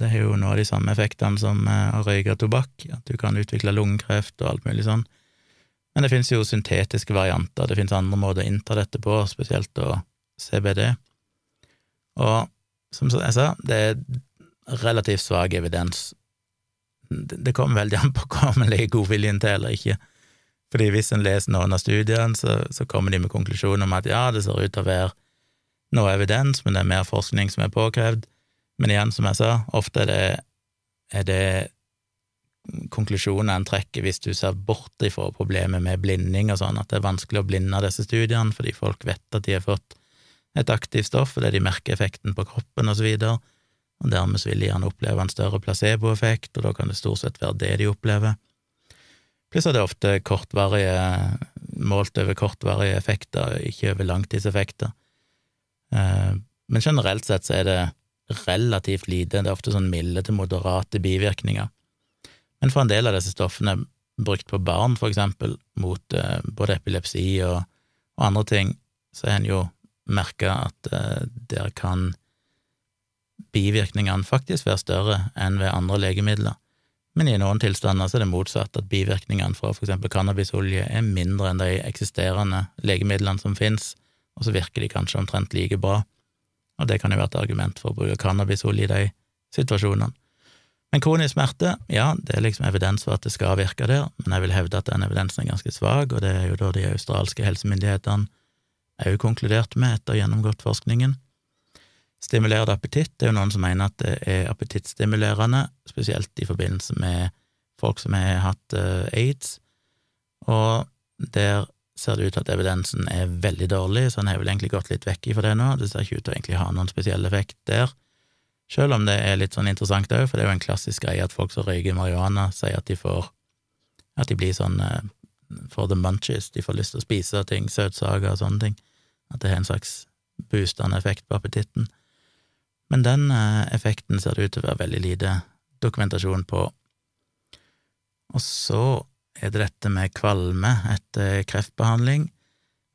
Det har jo noe av de samme effektene som eh, å røyke tobakk, at du kan utvikle lungekreft og alt mulig sånn. Men det finnes jo syntetiske varianter, det finnes andre måter å innta dette på, spesielt da CBD. Og som jeg sa, det er relativt svak evidens. Det kommer veldig an på hva man legger godviljen til eller ikke. Fordi hvis en leser noen av studiene, så, så kommer de med konklusjonen om at ja, det ser ut til å være noe evidens, men det er mer forskning som er påkrevd. Men igjen, som jeg sa, ofte er det, er det konklusjonen en trekker hvis du ser bort ifra problemet med blinding og sånn, at det er vanskelig å blinde disse studiene fordi folk vet at de har fått et aktivt stoff fordi de merker effekten på kroppen og så videre, og dermed så vil de gjerne oppleve en større placeboeffekt, og da kan det stort sett være det de opplever. Pluss at det er ofte kortvarige, målt over kortvarige effekter, ikke over langtidseffekter. Eh, men generelt sett så er det relativt lite, det er ofte sånn milde til moderate bivirkninger. Men for en del av disse stoffene brukt på barn, for eksempel, mot eh, både epilepsi og, og andre ting, så har en jo merka at eh, der kan bivirkningene faktisk være større enn ved andre legemidler. Men i noen tilstander så er det motsatt, at bivirkningene fra for eksempel cannabisolje er mindre enn de eksisterende legemidlene som finnes, og så virker de kanskje omtrent like bra, og det kan jo være et argument for å bruke cannabisolje i de situasjonene. Men kronisk smerte, ja, det er liksom evidens for at det skal virke der, men jeg vil hevde at den evidensen er ganske svak, og det er jo da de australske helsemyndighetene òg konkludert med etter å gjennomgått forskningen. Stimulerende appetitt det er jo noen som mener at det er appetittstimulerende, spesielt i forbindelse med folk som har hatt uh, aids, og der ser det ut til at evidensen er veldig dårlig, så en har vel egentlig gått litt vekk ifra det nå, det ser ikke ut til å egentlig ha noen spesiell effekt der. Selv om det er litt sånn interessant òg, for det er jo en klassisk greie at folk som røyker marihuana, sier at de får At de blir sånn uh, for the munchies, de får lyst til å spise ting, søtsaker og sånne ting. At det har en slags boostende effekt på appetitten. Men den uh, effekten ser det ut til å være veldig lite dokumentasjon på. Og så er det dette med kvalme etter kreftbehandling.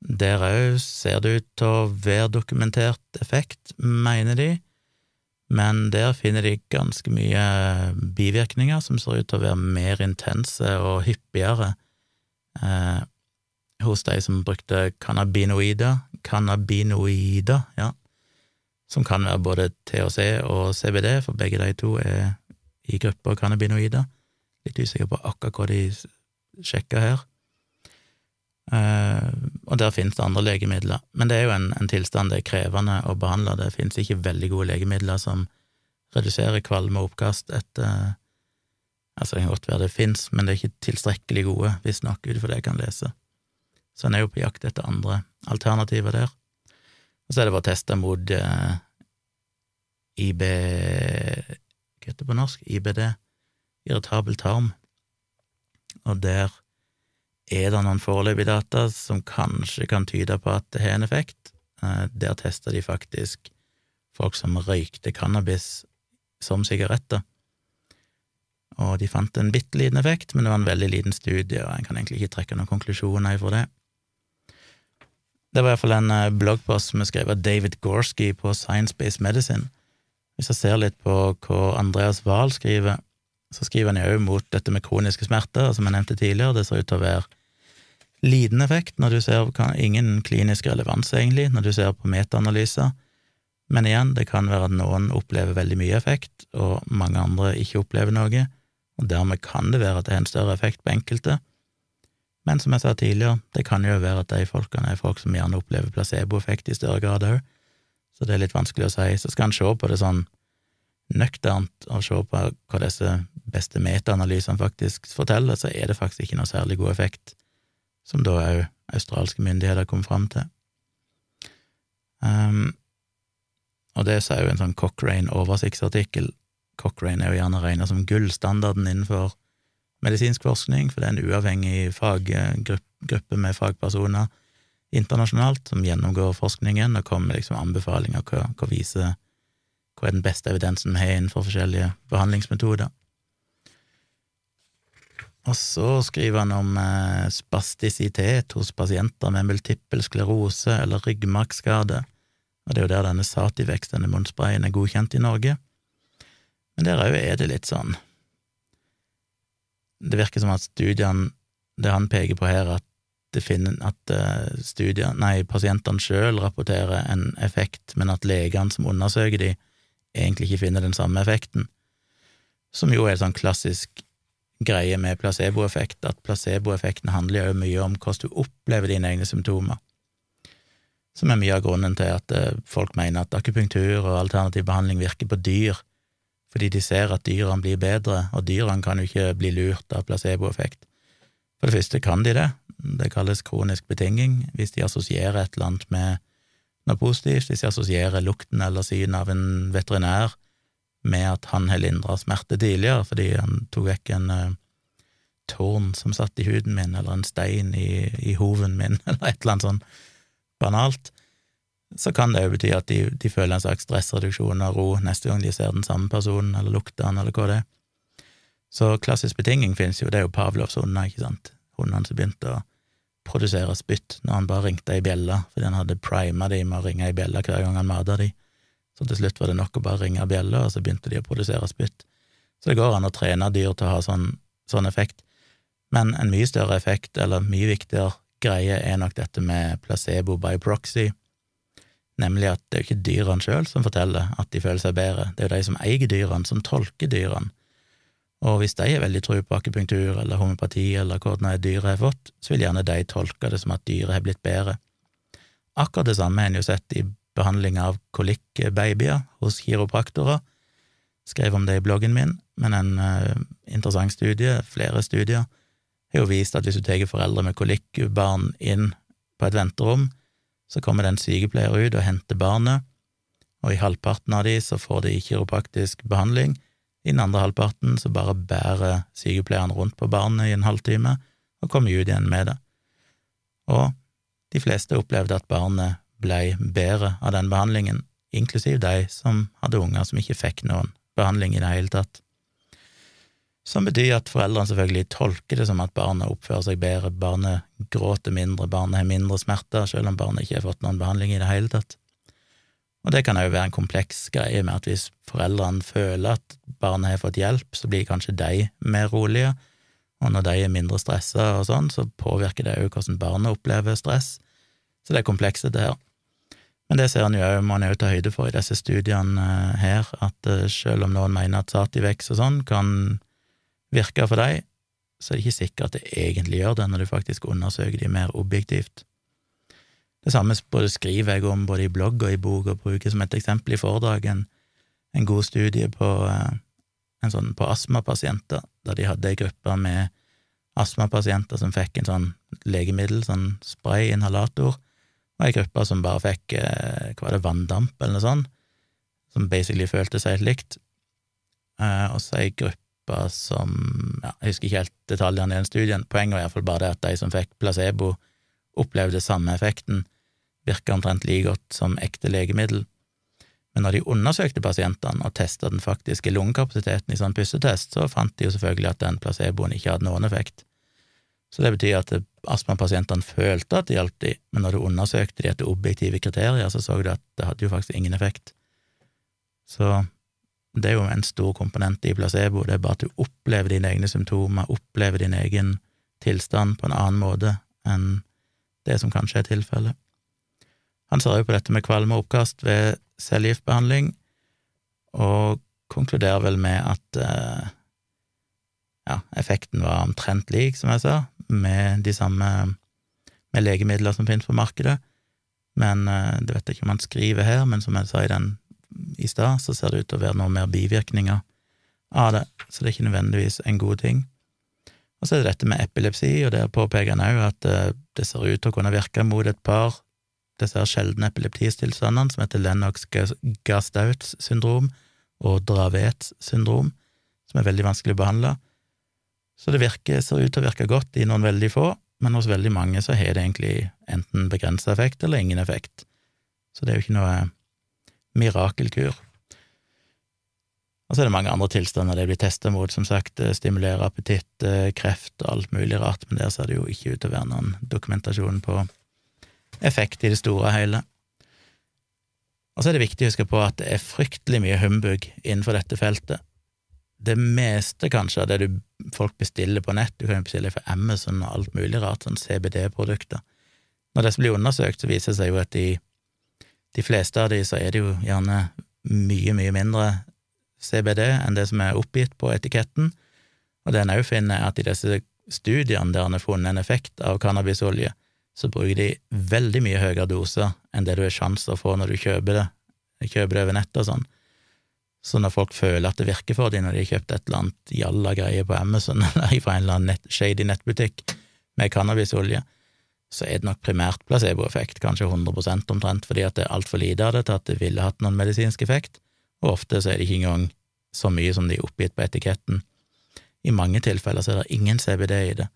Der òg ser det ut til å være dokumentert effekt, mener de men der finner de ganske mye bivirkninger som ser ut til å være mer intense og hyppigere eh, hos de som brukte cannabinoider, cannabinoider, ja, som kan være både THC og CBD, for begge de to er i gruppa cannabinoider. Litt usikker på akkurat hva de sjekka her. Uh, og der finnes det andre legemidler, men det er jo en, en, tilstand det er krevende å behandle. Det finnes ikke veldig gode legemidler som reduserer kvalme og oppkast etter Altså, det kan godt være det fins, men det er ikke tilstrekkelig gode, visstnok, ut ifra det jeg kan lese. Så en er jo på jakt etter andre alternativer der. Og så er det bare testa mot uh, IB Hva heter det på norsk? IBD, irritabel tarm, og der er det noen foreløpige data som kanskje kan tyde på at det har en effekt. Eh, der testa de faktisk folk som røykte cannabis som sigaretter, og de fant en bitte liten effekt, men det var en veldig liten studie, og en kan egentlig ikke trekke noen konklusjoner ifra det. Det var iallfall en eh, bloggpost som er skrevet av David Gorski på Science Based Medicine, Hvis jeg ser litt på hva Andreas Wahl skriver, så skriver han jo mot dette med kroniske smerter, som jeg nevnte tidligere. Det ser ut til å være liten effekt når du ser Ingen klinisk relevans, egentlig, når du ser på metaanalyser. Men igjen, det kan være at noen opplever veldig mye effekt, og mange andre ikke opplever noe, og dermed kan det være at det er en større effekt på enkelte. Men som jeg sa tidligere, det kan jo være at de folkene er folk som gjerne opplever placeboeffekt i større grad òg, så det er litt vanskelig å si. Så skal en se på det sånn nøkternt å se på hva disse beste metaanalysene faktisk forteller, så er det faktisk ikke noe særlig god effekt, som da òg australske myndigheter kom fram til. Um, og det sa jo en sånn Cochrane-oversiktsartikkel. Cochrane er jo gjerne regna som gullstandarden innenfor medisinsk forskning, for det er en uavhengig faggruppe med fagpersoner internasjonalt som gjennomgår forskningen og kommer med liksom anbefalinger hva, hva viser hva er den beste evidensen vi har innenfor forskjellige behandlingsmetoder. Og så skriver han om eh, spastisitet hos pasienter med multippel sklerose eller ryggmargskade, og det er jo der denne Sativex, denne munnsprayen, er godkjent i Norge. Men der òg er det litt sånn Det virker som at studiene, det han peker på her, at det finner at eh, studier, nei, pasientene sjøl rapporterer en effekt, men at legene som undersøker de, egentlig ikke finner den samme effekten, som jo er en sånn klassisk greie med placeboeffekt, at placeboeffekten handler jo mye om hvordan du opplever dine egne symptomer, som er mye av grunnen til at eh, folk mener at akupunktur og alternativ behandling virker på dyr, fordi de ser at dyrene blir bedre, og dyrene kan jo ikke bli lurt av placeboeffekt. For det første kan de det, det kalles kronisk betinging, hvis de assosierer et eller annet med noe positivt, hvis jeg assosierer lukten eller synet av en veterinær med at han har lindra smerte tidligere fordi han tok vekk en uh, tårn som satt i huden min, eller en stein i, i hoven min, *laughs* eller et eller annet sånn banalt, så kan det jo bety at de, de, føler en slags stressreduksjon og ro neste gang de ser den samme personen, eller lukter han, eller hva det er. Så klassisk betinging finnes jo, det er jo Pavlovs hunder, ikke sant, hundene som begynte å produsere spytt når han bare ringte ei bjelle, fordi han hadde prima de med å ringe ei bjelle hver gang han mata de. Så til slutt var det nok å bare ringe bjella, og så begynte de å produsere spytt. Så det går an å trene dyr til å ha sånn, sånn effekt. Men en mye større effekt, eller mye viktigere greie, er nok dette med placebo by proxy, nemlig at det er jo ikke dyrene sjøl som forteller at de føler seg bedre, det er jo de som eier dyrene, som tolker dyrene og hvis de er veldig tro på akupunktur eller homopati eller hvordan dyret har fått, så vil gjerne de tolke det som at dyret har blitt bedre. Akkurat det samme har en jo sett i behandling av kolikkbabyer hos kiropraktorer. Skrev om det i bloggen min, men en uh, interessant studie, flere studier, har jo vist at hvis du tar foreldre med kolikkbarn inn på et venterom, så kommer det en sykepleier ut og henter barnet, og i halvparten av de så får de kiropraktisk behandling, i den andre halvparten så bare bærer sykepleieren rundt på barnet i en halvtime og kommer ut igjen med det. Og de fleste opplevde at barnet blei bedre av den behandlingen, inklusiv de som hadde unger som ikke fikk noen behandling i det hele tatt. Som betyr at foreldrene selvfølgelig tolker det som at barnet oppfører seg bedre, barnet gråter mindre, barnet har mindre smerter, selv om barnet ikke har fått noen behandling i det hele tatt. Og det kan òg være en kompleks greie med at hvis foreldrene føler at barnet har fått hjelp, så blir kanskje de mer rolige, og når de er mindre stressa og sånn, så påvirker det òg hvordan barnet opplever stress. Så det er komplekst, det her. Men det ser en jo òg, må en òg ta høyde for i disse studiene eh, her, at eh, selv om noen mener at Sativex og sånn kan virke for deg, så er det ikke sikkert at det egentlig gjør det, når du faktisk undersøker de mer objektivt. Det samme både skriver jeg om både i blogg og i bok, og bruker som et eksempel i foredrag en, en god studie på, eh, en sånn, på astmapasienter, der de hadde ei gruppe med astmapasienter som fikk en sånn legemiddel, sånn spray-inhalator, og ei gruppe som bare fikk eh, hva var det, vanndamp eller noe sånt, som basically følte seg helt likt, eh, og så ei gruppe som ja, Jeg husker ikke helt detaljene i den studien, poenget var iallfall bare det at de som fikk placebo, opplevde samme effekten, virka omtrent like godt som ekte legemiddel. Men når de undersøkte pasientene og testa den faktiske lungekapasiteten i sånn pussetest, så fant de jo selvfølgelig at den placeboen ikke hadde noen effekt. Så det betyr at astmapasientene følte at det hjalp de, men når du undersøkte de etter objektive kriterier, så så du at det hadde jo faktisk ingen effekt. Så det er jo en stor komponent i placebo, det er bare at du opplever dine egne symptomer, opplever din egen tilstand på en annen måte enn det som kanskje er tilfellet. Han ser jo på dette med kvalme og oppkast ved cellegiftbehandling, og konkluderer vel med at eh, ja, effekten var omtrent lik, som jeg sa, med de samme med legemidler som finnes på markedet, men eh, det vet jeg ikke om han skriver her, men som jeg sa i den i stad, så ser det ut til å være noe mer bivirkninger av det, så det er ikke nødvendigvis en god ting. Og så er det dette med epilepsi, og der påpeker han òg at eh, det ser ut til å kunne virke mot et par disse sjeldne epileptistilstandene som heter Lennox-Gastauts syndrom og Dravets syndrom, som er veldig vanskelig å behandle. Så det virker, ser ut til å virke godt i noen veldig få, men hos veldig mange så har det egentlig enten begrensa effekt eller ingen effekt. Så det er jo ikke noe mirakelkur. Og så er det mange andre tilstander det blir testa mot, som sagt, eh, stimulere appetitt, eh, kreft og alt mulig rart, men der ser det jo ikke ut til å være noen dokumentasjon på effekt i det store og hele. Og så er det viktig å huske på at det er fryktelig mye humbug innenfor dette feltet. Det meste, kanskje, av det du, folk bestiller på nett, du kan jo bestille fra Amazon og alt mulig rart, sånn CBD-produkter. Når disse blir undersøkt, så viser det seg jo at de, de fleste av de så er det jo gjerne mye, mye mindre CBD enn det som er oppgitt på etiketten, og det en òg finner, er at i disse studiene der en har funnet en effekt av cannabisolje, så bruker de veldig mye høyere doser enn det du har sjanse å få når du kjøper det, kjøper det over nettet og sånn. Så når folk føler at det virker for dem når de har kjøpt et eller annet jalla greie på Amazon *laughs* eller fra en eller annen nett, shady nettbutikk med cannabisolje, så er det nok primært placeboeffekt, kanskje 100 omtrent, fordi at det er altfor lite av det til at det ville hatt noen medisinsk effekt og ofte så er det ikke engang så mye som de er oppgitt på etiketten. I mange tilfeller så er det ingen CBD i det,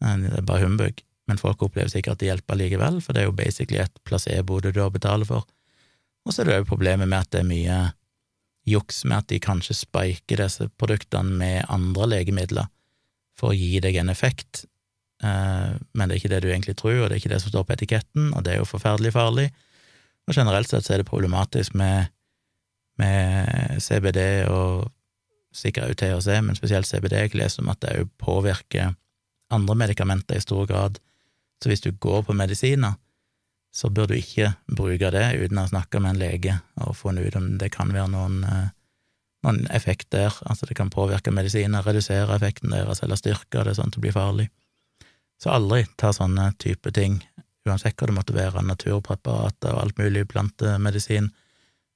det er bare humbug, men folk opplever sikkert at det hjelper likevel, for det er jo basically et placebo du da betaler for. Og så er det jo problemet med at det er mye juks med at de kanskje spiker disse produktene med andre legemidler for å gi deg en effekt, eh, men det er ikke det du egentlig tror, og det er ikke det som står på etiketten, og det er jo forferdelig farlig. Og generelt sett så er det problematisk med med CBD og sikkert UTHC, THC, men spesielt CBD. Jeg leser om at det òg påvirker andre medikamenter i stor grad. Så hvis du går på medisiner, så bør du ikke bruke det uten å snakke med en lege og funnet ut om det kan være noen, eh, noen effekt der. Altså det kan påvirke medisiner, redusere effekten deres eller styrke det sånn at det blir farlig. Så aldri ta sånne type ting, uansett hva det måtte være, naturpreparater og alt mulig plantemedisin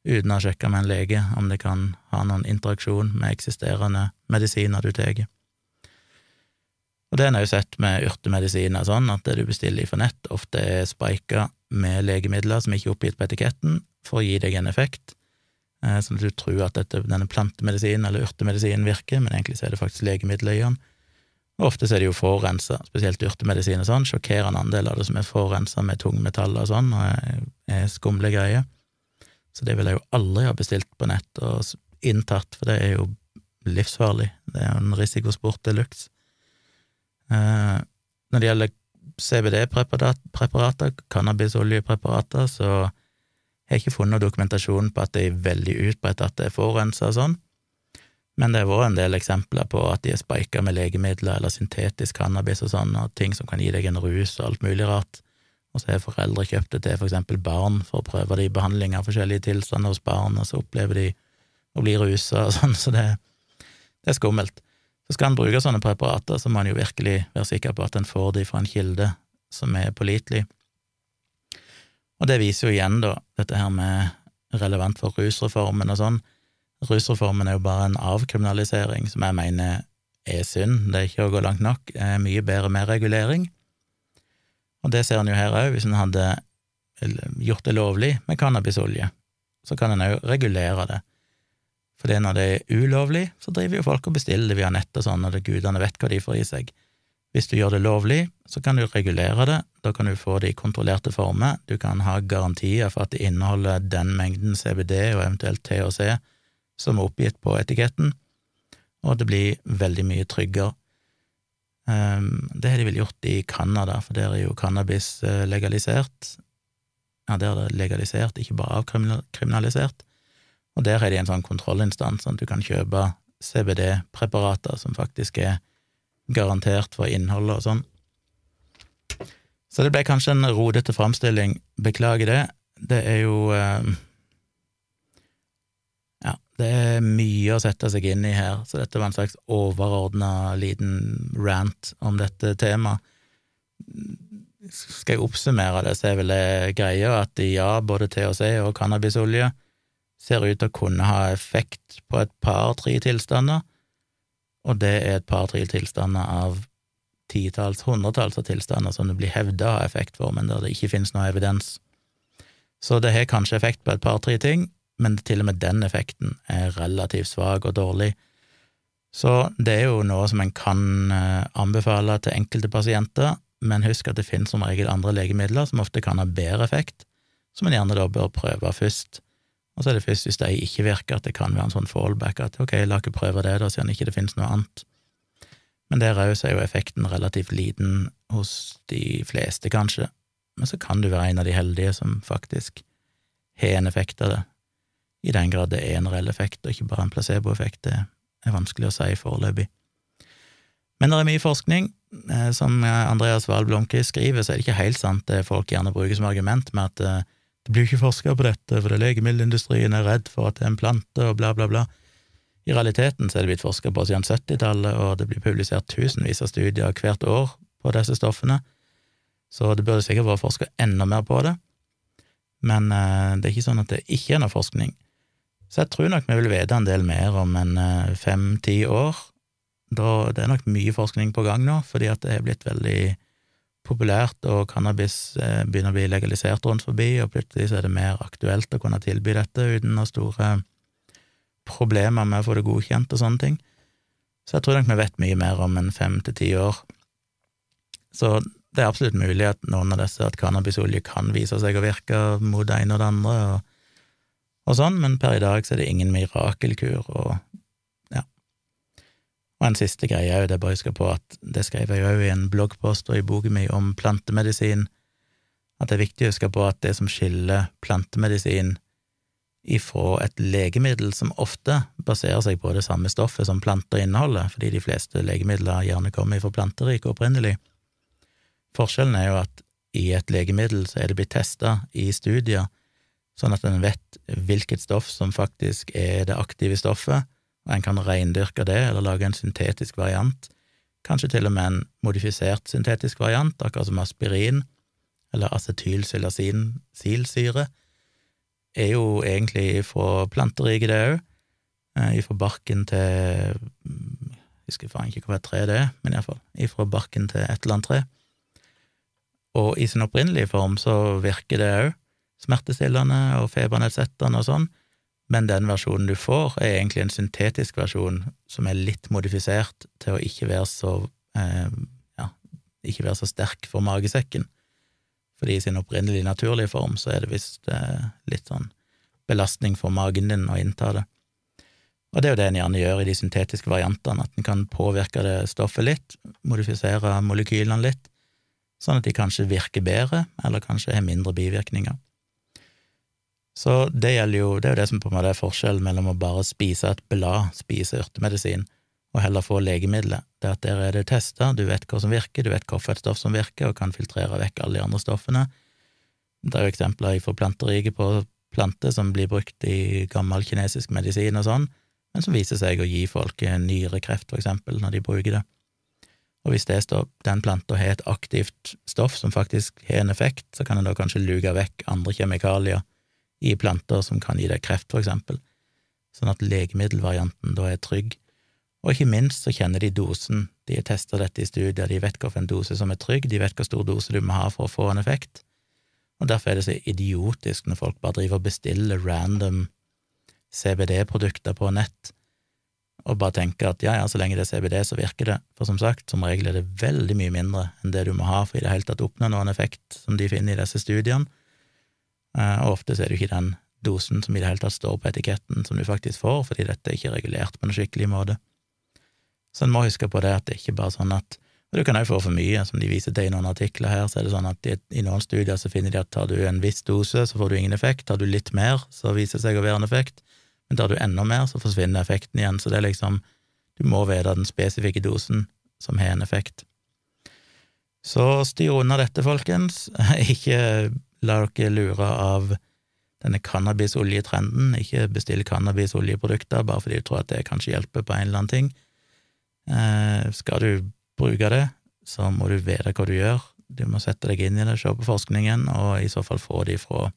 uten å sjekke med en lege om det kan ha noen interaksjon med eksisterende medisiner du tar. Og det en har jo sett med urtemedisiner sånn, at det du bestiller fra nett, ofte er spika med legemidler som ikke er oppgitt på etiketten, for å gi deg en effekt, eh, sånn at du tror at dette, denne plantemedisinen eller urtemedisinen virker, men egentlig så er det faktisk legemidler i den. Og ofte så er det jo forurensa, spesielt urtemedisin og sånn, sjokkerende andel av det som er forurensa med tungmetaller og sånn, og er skumle greier. Så det vil jeg jo aldri ha bestilt på nett og inntatt, for det er jo livsfarlig. Det er jo en risikosport de luxe. Eh, når det gjelder CBD-preparater, cannabisoljepreparater, så har jeg ikke funnet dokumentasjon på at det er veldig utbredt at det er forurensa sånn, men det har vært en del eksempler på at de er spika med legemidler eller syntetisk cannabis og sånn, og ting som kan gi deg en rus og alt mulig rart. Og så har foreldre kjøpt det til for eksempel barn for å prøve det i behandling av forskjellige tilstander hos barn, og så opplever de å bli rusa og sånn, så det, det, er skummelt. Så skal en bruke sånne preparater, så må en jo virkelig være sikker på at en får de fra en kilde som er pålitelig. Og det viser jo igjen, da, dette her med relevant for rusreformen og sånn. Rusreformen er jo bare en avkriminalisering som jeg mener er synd, det er ikke å gå langt nok, det er mye bedre med regulering. Og det ser en jo her òg, hvis en hadde gjort det lovlig med cannabisolje, så kan en òg regulere det. For det når det er ulovlig, så driver jo folk og bestiller det via nett og sånn, og gudene vet hva de får i seg. Hvis du gjør det lovlig, så kan du regulere det, da kan du få det i kontrollerte former, du kan ha garantier for at det inneholder den mengden CBD og eventuelt THC som er oppgitt på etiketten, og det blir veldig mye tryggere. Um, det har de vel gjort i Canada, for der er jo cannabis uh, legalisert. Ja, der er det legalisert, ikke bare avkriminalisert. Og der er det en sånn kontrollinstans, sånn at du kan kjøpe CBD-preparater som faktisk er garantert for innholdet og sånn. Så det ble kanskje en rodete framstilling, beklager det. Det er jo eh, Ja, det er mye å sette seg inn i her, så dette var en slags overordna liten rant om dette temaet. Skal jeg oppsummere det, så er vel det greia at ja, både THC og cannabisolje ser ut til å kunne ha effekt på et par-tre tilstander, og det er et par-tre tilstander av titalls, hundretalls av tilstander som det blir hevda å ha effekt for, men der det ikke finnes noe evidens. Så det har kanskje effekt på et par-tre ting, men til og med den effekten er relativt svak og dårlig. Så det er jo noe som en kan eh, anbefale til enkelte pasienter, men husk at det finnes som regel andre legemidler som ofte kan ha bedre effekt, som en gjerne da bør prøve først. Og så er det først hvis de ikke virker, at det kan være en sånn fallback, at ok, la ikke prøve det, da, siden ikke det finnes noe annet. Men der òg er jo effekten relativt liten hos de fleste, kanskje, men så kan du være en av de heldige som faktisk har en effekt av det, i den grad det er en reell effekt, og ikke bare en placeboeffekt, det er vanskelig å si foreløpig. Men det er mye forskning. Eh, som Andreas Wahl Blomkvist skriver, så er det ikke helt sant det folk gjerne bruker som argument med at eh, det blir jo ikke forska på dette, for det legemiddelindustrien er redd for at det er en plante, og bla, bla, bla. I realiteten så er det blitt forska på siden 70-tallet, og det blir publisert tusenvis av studier hvert år på disse stoffene, så det burde sikkert vært forska enda mer på det. Men eh, det er ikke sånn at det ikke er noe forskning. Så jeg tror nok vi vil vite en del mer om en eh, fem-ti år. Da, det er nok mye forskning på gang nå, fordi at det er blitt veldig populært, og cannabis eh, begynner å bli legalisert rundt forbi, og plutselig så er det mer aktuelt å kunne tilby dette uten noen store problemer med å få det godkjent og sånne ting. Så jeg tror nok vi vet mye mer om en fem til ti år. Så det er absolutt mulig at noen av disse, at cannabisolje kan vise seg å virke mot det ene og det andre, og, og sånn, men per i dag så er det ingen mirakelkur, og og en siste greie jo det bare huske på at det skrev jeg òg i en bloggpost og i boka mi om plantemedisin, at det er viktig å huske på at det som skiller plantemedisin ifra et legemiddel som ofte baserer seg på det samme stoffet som planter inneholder, fordi de fleste legemidler gjerne kommer fra planteriket opprinnelig. Forskjellen er jo at i et legemiddel så er det blitt testa i studier, sånn at en vet hvilket stoff som faktisk er det aktive stoffet, en kan reindyrke det, eller lage en syntetisk variant, kanskje til og med en modifisert syntetisk variant, akkurat som aspirin eller acetylsylasinsilsyre, er jo egentlig fra planteriket, det òg, eh, ifra barken til Jeg husker faen ikke hva tre det er, men iallfall ifra barken til et eller annet tre. Og i sin opprinnelige form så virker det òg smertestillende og febernedsettende og sånn, men den versjonen du får, er egentlig en syntetisk versjon som er litt modifisert til å ikke være så eh, ja, ikke være så sterk for magesekken. Fordi i sin opprinnelige naturlige form så er det visst eh, litt sånn belastning for magen din å innta det. Og det er jo det en gjerne gjør i de syntetiske variantene, at en kan påvirke det stoffet litt, modifisere molekylene litt, sånn at de kanskje virker bedre, eller kanskje har mindre bivirkninger. Så det gjelder jo, det er jo det som på en måte er forskjellen mellom å bare spise et blad, spise urtemedisin, og heller få legemidler. Det at der er det testa, du vet hva som virker, du vet hvorfor et stoff som virker, og kan filtrere vekk alle de andre stoffene. Det er jo eksempler fra planteriket på planter som blir brukt i gammel kinesisk medisin og sånn, men som viser seg å gi folk nyrekreft, for eksempel, når de bruker det. Og hvis det står, den planta har et aktivt stoff som faktisk har en effekt, så kan en da kanskje luke vekk andre kjemikalier i planter som kan gi deg kreft, for eksempel, sånn at legemiddelvarianten da er trygg. Og ikke minst så kjenner de dosen, de har testa dette i studier, de vet hvilken dose som er trygg, de vet hvor stor dose du må ha for å få en effekt, og derfor er det så idiotisk når folk bare driver og bestiller random CBD-produkter på nett, og bare tenker at ja, ja, så lenge det er CBD, så virker det, for som sagt, som regel er det veldig mye mindre enn det du må ha for i det hele tatt å oppnå noen effekt som de finner i disse studiene, og ofte så er det jo ikke den dosen som i det hele tatt står på etiketten, som du faktisk får, fordi dette er ikke regulert på en skikkelig måte. Så en må huske på det at det er ikke bare sånn at Og du kan òg få for mye, som de viser til i noen artikler her, så er det sånn at de, i noen studier så finner de at tar du en viss dose, så får du ingen effekt, tar du litt mer, så viser det seg å være en effekt, Men tar du enda mer, så forsvinner effekten igjen. Så det er liksom Du må vite den spesifikke dosen som har en effekt. Så styr unna dette, folkens. *laughs* Ikke la dere lure av denne cannabisoljetrenden. Ikke bestill cannabisoljeprodukter bare fordi du tror at det kanskje hjelper på en eller annen ting. Eh, skal du bruke det, så må du vite hva du gjør. Du må sette deg inn i det, se på forskningen, og i så fall få de fra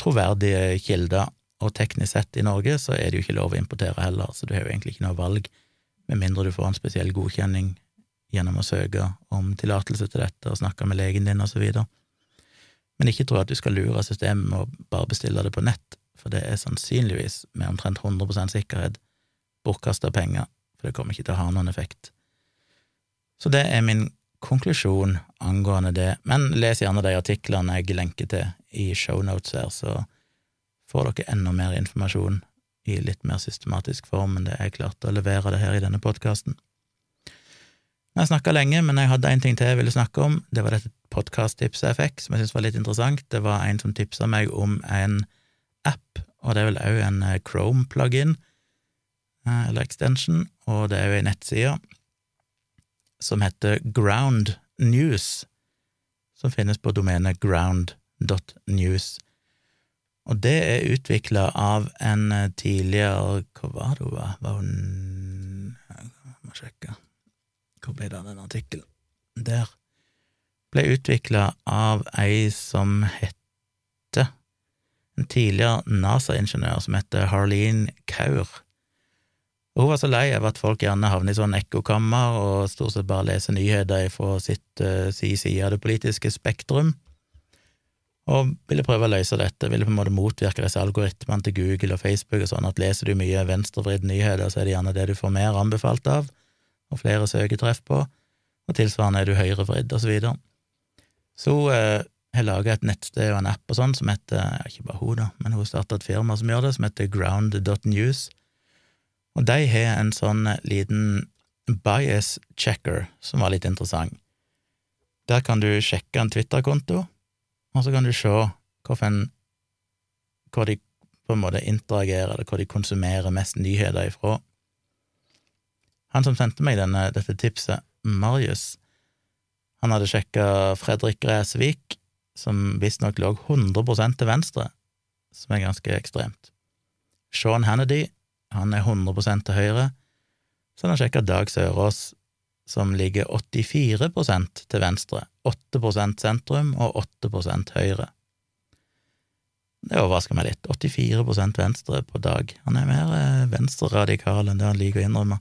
troverdige kilder og teknisk sett i Norge så er det jo ikke lov å importere heller, så du har jo egentlig ikke noe valg, med mindre du får en spesiell godkjenning gjennom å søke om tillatelse til dette og snakke med legen din og så videre. Men ikke tro at du skal lure systemet med å bare bestille det på nett, for det er sannsynligvis med omtrent 100 sikkerhet bortkasta penger, for det kommer ikke til å ha noen effekt. Så det er min konklusjon angående det, men les gjerne de artiklene jeg lenker til i shownotes her, så får dere enda mer informasjon i litt mer systematisk form enn det jeg klarte å levere det her i denne podkasten. Jeg snakka lenge, men jeg hadde en ting til jeg ville snakke om. Det var dette podkast-tipset jeg fikk, som jeg syntes var litt interessant. Det var en som tipsa meg om en app, og det er vel òg en eh, Chrome-plugin, eh, eller extension, og det er jo ei nettside som heter Ground News, som finnes på domenet ground.news. Og det er utvikla av en eh, tidligere Hva var det hun var? Jeg må sjekke. Hvor ble det av den artikkelen? Der. Ble utvikla av ei som hette En tidligere NASA-ingeniør som heter Harleen Kaur. Hun var så lei av at folk gjerne havner i sånn ekkokammer og stort sett bare leser nyheter fra sitt uh, si side av det politiske spektrum og ville prøve å løse dette, ville på en måte motvirke disse algoritmene til Google og Facebook og sånn, at leser du mye venstrevridde nyheter, så er det gjerne det du får mer anbefalt av, og flere søketreff på, og tilsvarende er du høyrevridd, og så videre. Så eh, har laga et nettsted og en app og sånn som heter, ikke bare hun, da, men hun starta et firma som gjør det, som heter ground.news, og de har en sånn liten bias checker som var litt interessant. Der kan du sjekke en Twitter-konto, og så kan du se hvorfor hvor de på en måte interagerer, eller hvor de konsumerer mest nyheter ifra. Han som sendte meg denne, dette tipset, Marius, han hadde sjekka Fredrik Gresvik, som visstnok lå 100% til venstre, som er ganske ekstremt. Sean Hannedy, han er 100 til høyre. Så han har sjekka Dag Sørås, som ligger 84% til venstre, 8% sentrum og 8% høyre. Det overrasker meg litt. 84% venstre på Dag. Han er mer eh, venstreradikal enn det han liker å innrømme.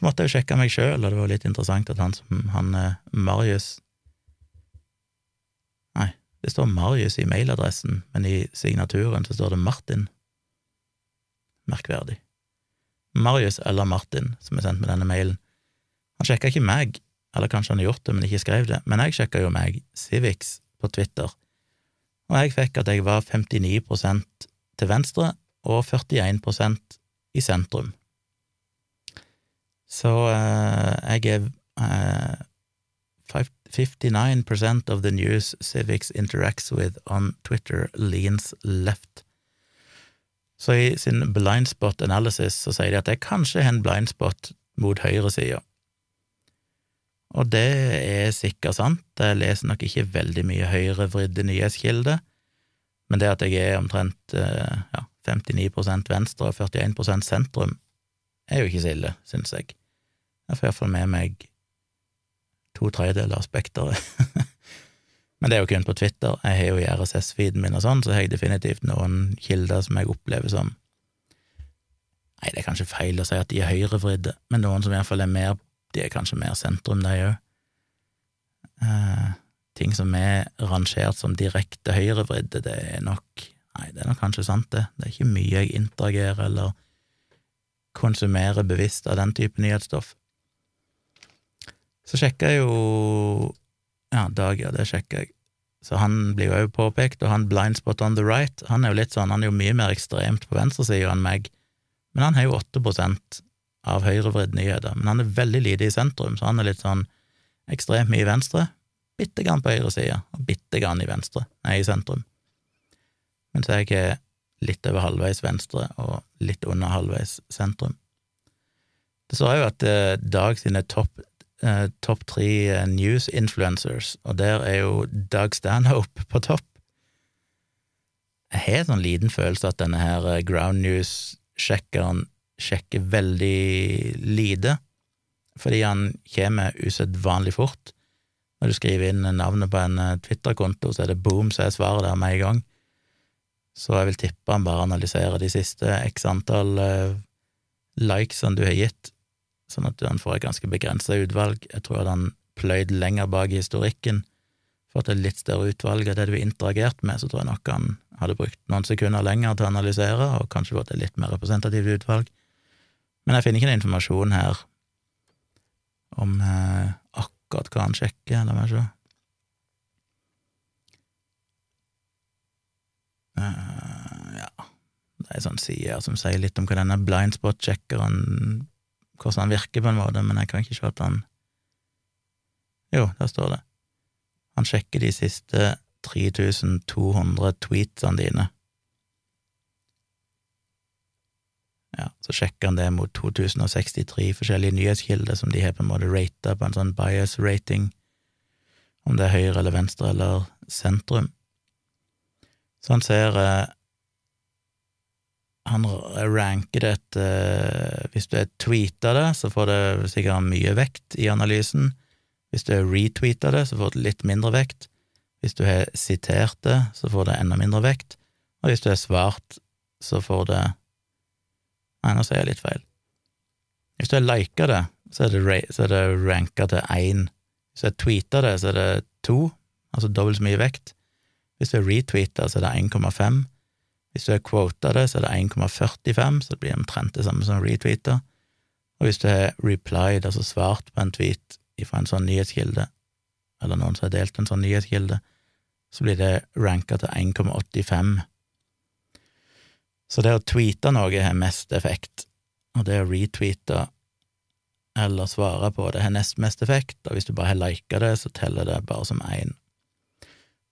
Så måtte jeg jo sjekke meg sjøl, og det var litt interessant at han han eh, Marius Nei, det står Marius i mailadressen, men i signaturen så står det Martin. Merkverdig. Marius eller Martin, som er sendt med denne mailen. Han sjekka ikke meg, eller kanskje han har gjort det, men ikke skrev det, men jeg sjekka jo meg, Civix, på Twitter, og jeg fikk at jeg var 59% til venstre og 41% i sentrum. Så uh, jeg er uh, eh, 59% of the news Civics interacts with on Twitter leans left. Så i sin blindspot analysis så sier de at jeg kanskje har en blindspot mot høyresida. Og det er sikkert sant, jeg leser nok ikke veldig mye høyrevridde nyhetskilder, men det at jeg er omtrent eh, ja, 59% venstre og 41 sentrum, er jo ikke så ille, syns jeg. Jeg får iallfall med meg to tredjedeler av spekteret. *laughs* men det er jo kun på Twitter. Jeg har jo i RSS-feeden min og sånn, så har jeg definitivt noen kilder som jeg opplever som Nei, det er kanskje feil å si at de er høyrevridde, men noen som iallfall er mer de er kanskje mer sentrum, de òg. Eh, ting som er rangert som direkte høyrevridde, det er nok Nei, det er nok kanskje sant, det. Det er ikke mye jeg interagerer eller konsumerer bevisst av den type nyhetsstoff. Så sjekker jeg jo Ja, Dag, ja, det sjekker jeg. Så han blir jo òg påpekt, og han blindspot on the right, han er jo litt sånn, han er jo mye mer ekstremt på venstresida enn meg, men han har jo 8% av høyrevridd nyheter, men han er veldig lite i sentrum, så han er litt sånn ekstremt mye i venstre, bitte grann på høyresida og bitte grann i venstre, nei, i sentrum, mens jeg er litt over halvveis venstre og litt under halvveis sentrum. Det står jo at eh, Dag sine topp eh, top tre eh, news influencers, og der er jo Doug Stanhope på topp. Jeg har en sånn liten følelse at denne her eh, Ground News-sjekkeren sjekker veldig lite, fordi han kommer usedvanlig fort. Når du skriver inn navnet på en eh, Twitter-konto, så er det boom, så er svaret der med en gang. Så jeg vil tippe han bare analyserer de siste x antall likes som du har gitt, sånn at han får et ganske begrensa utvalg. Jeg tror at han pløyd lenger bak i historikken, fått et litt større utvalg av det du har interagert med, så tror jeg nok han hadde brukt noen sekunder lenger til å analysere, og kanskje fått et litt mer representativt utvalg. Men jeg finner ikke noe informasjon her om eh, akkurat hva han sjekker, la meg se. Uh, ja, det er sånn sider som sier litt om hva denne blindspot-sjekkeren Hvordan han virker, på en måte, men jeg kan ikke se at han Jo, der står det. Han sjekker de siste 3200 tweetsene dine. Ja, så sjekker han det mot 2063 forskjellige nyhetskilder som de har på en måte rata på en sånn bias rating, om det er høyre eller venstre eller sentrum. Så han ser eh, Han ranker det etter Hvis du er tweeta det, så får det sikkert mye vekt i analysen. Hvis du har retweeta det, så får det litt mindre vekt. Hvis du har sitert det, så får det enda mindre vekt. Og hvis du har svart, så får det Nei, nå sier jeg litt feil. Hvis du har lika det, så er det, så det ranka til én. Hvis du har tweeta det, så er det to, altså dobbelt så mye vekt. Hvis du har retweeta, så er det 1,5. Hvis du har quota det, så er det 1,45, så det blir omtrent det samme som retweeter. Og hvis du har replied, altså svart på en tweet fra en sånn nyhetskilde, eller noen som har delt en sånn nyhetskilde, så blir det ranka til 1,85. Så det å tweete noe har mest effekt, og det å retweete eller svare på det har nest mest effekt, og hvis du bare har lika det, så teller det bare som én.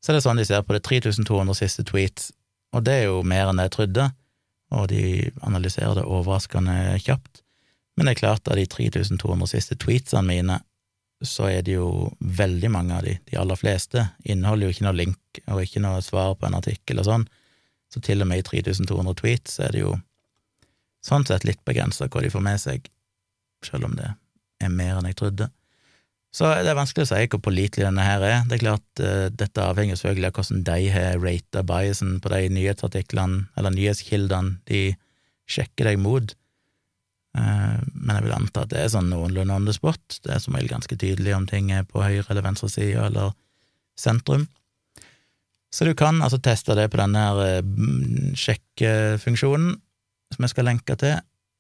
Så det er sånn de ser på det. 3200 siste tweets, og det er jo mer enn jeg trodde, og de analyserer det overraskende kjapt. Men det er klart, av de 3200 siste tweetsene mine, så er det jo veldig mange av de, de aller fleste, inneholder jo ikke noe link og ikke noe svar på en artikkel og sånn, så til og med i 3200 tweets er det jo sånn sett litt begrensa hva de får med seg, selv om det er mer enn jeg trodde. Så det er vanskelig å si hvor pålitelig denne her er. Det er klart, uh, Dette avhenger selvfølgelig av hvordan de har rata biasen på de nyhetsartiklene, eller nyhetskildene de sjekker deg mot. Uh, men jeg vil anta at det er sånn noenlunde on the spot. Det er som regel ganske tydelig om ting er på høyre- eller venstresida eller sentrum. Så du kan altså teste det på denne her uh, sjekkefunksjonen som jeg skal lenke til.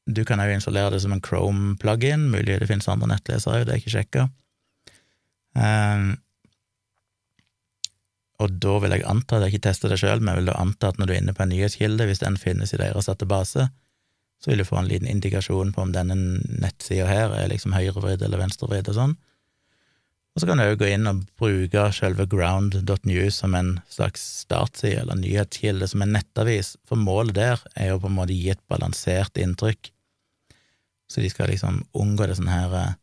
Du kan òg installere det som en Chrome-plugin. Mulig det finnes andre nettlesere, det er ikke sjekka. Um, og da vil jeg anta, jeg har ikke testa det sjøl, men jeg vil da anta at når du er inne på en nyhetskilde, hvis den finnes i deres database, så vil du få en liten indikasjon på om denne nettsida her er liksom høyrevridd eller venstrevridd og sånn. Og så kan du òg gå inn og bruke selve ground.news som en slags startside eller nyhetskilde, som en nettavis, for målet der er jo på en måte å gi et balansert inntrykk. Så de skal liksom unngå det sånn her Eh,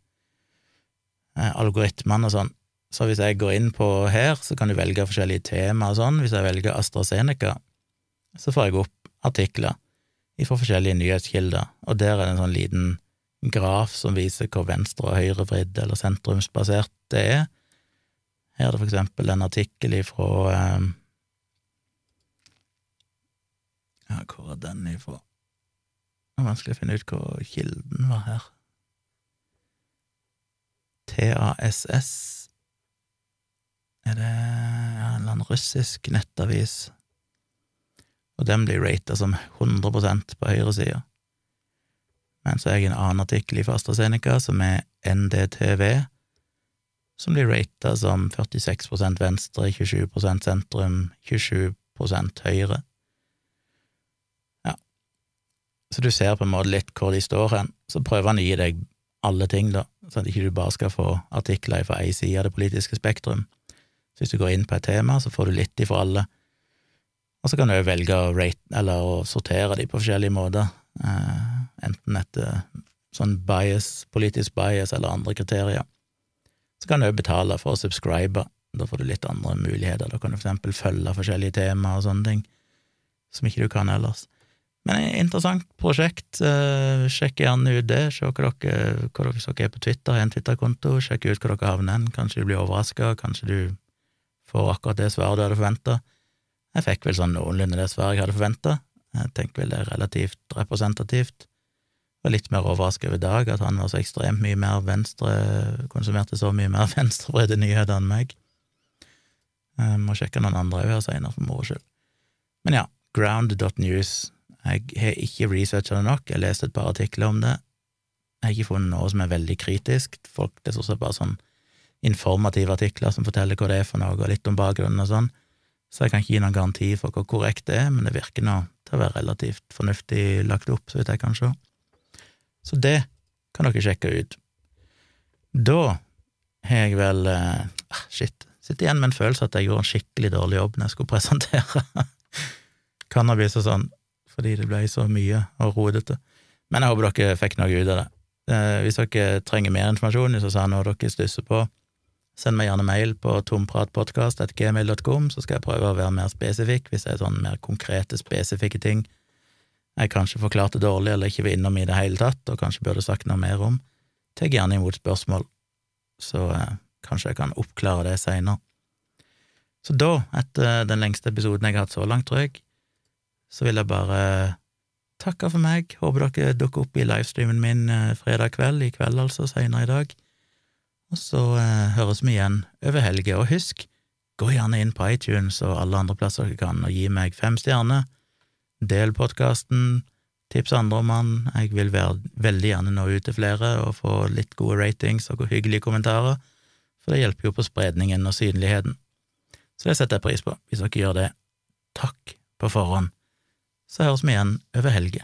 algoritmene og sånn. Så hvis jeg går inn på her, så kan du velge forskjellige tema og sånn. Hvis jeg velger AstraZeneca, så får jeg opp artikler fra forskjellige nyhetskilder, og der er det en sånn liten graf som viser hvor venstre- og høyrevridd eller sentrumsbasert det er. Her er det for eksempel en artikkel ifra eh, Ja, hvor er den ifra? Det er vanskelig å finne ut hvor kilden var her. TASS Er det en eller annen russisk nettavis? Og den blir rata som 100 på høyresida. Men så er jeg en annen artikkel i AstraZeneca som er NDTV, som blir rata som 46% venstre, 27% sentrum, 27% høyre. Ja, så du ser på en måte litt hvor de står hen. Så prøver han å gi deg alle ting, da, sånn at ikke du bare skal få artikler fra én side av det politiske spektrum. Så hvis du går inn på et tema, så får du litt ifra alle. Og så kan du velge å rate, eller å sortere de på forskjellige måter, eh, enten etter sånn bias, politisk bias eller andre kriterier. Så kan du òg betale for å subscribe, da får du litt andre muligheter, da kan du for eksempel følge forskjellige temaer og sånne ting, som ikke du kan ellers. Men interessant prosjekt, eh, sjekk gjerne ut det, se hva dere, hva dere, dere er på Twitter, har en Twitter-konto, sjekk ut hva dere havner hen, kanskje du blir overraska, kanskje du får akkurat det svaret du hadde forventa. Jeg fikk vel sånn noenlunde det svaret jeg hadde forventa. Jeg tenker vel det er relativt representativt. Jeg var litt mer overrasket over Dag, at han var så ekstremt mye mer venstre, konsumerte så mye mer *laughs* venstrevridde nyheter enn meg. Jeg må sjekke noen andre òg her seinere, for moro skyld. Men ja, ground.news. Jeg har ikke researcha det nok, jeg har lest et par artikler om det. Jeg har ikke funnet noe som er veldig kritisk. Folk, det er stort bare sånn informative artikler som forteller hva det er for noe, og litt om bakgrunnen og sånn så jeg kan ikke gi noen garanti for hvor korrekt det er, men det virker nå til å være relativt fornuftig lagt opp, så vidt jeg kan se. Så det kan dere sjekke ut. Da har jeg vel eh, ah, Shit. Sitter igjen med en følelse at jeg gjorde en skikkelig dårlig jobb når jeg skulle presentere *laughs* cannabis og sånn, fordi det ble så mye og rodete. Men jeg håper dere fikk noe ut av det. Eh, hvis dere trenger mer informasjon, hvis det er noe dere stusser på, Send meg gjerne mail på tompratpodkast.gmail.com, så skal jeg prøve å være mer spesifikk hvis det er sånne mer konkrete, spesifikke ting jeg kanskje forklarte dårlig eller ikke var innom i det hele tatt, og kanskje burde sagt noe mer om. Tar gjerne imot spørsmål, så eh, kanskje jeg kan oppklare det seinere. Så da, etter den lengste episoden jeg har hatt så langt, tror jeg, så vil jeg bare takke for meg. Håper dere dukker opp i livestreamen min eh, fredag kveld, i kveld altså, seinere i dag. Og så eh, høres vi igjen over helga. Og husk, gå gjerne inn på iTunes og alle andre plasser dere kan, og gi meg fem stjerner. Del podkasten, tips andre om den. Jeg vil være, veldig gjerne nå ut til flere og få litt gode ratings og hyggelige kommentarer, for det hjelper jo på spredningen og synligheten. Så det setter jeg pris på, hvis dere gjør det. Takk på forhånd. Så høres vi igjen over helga.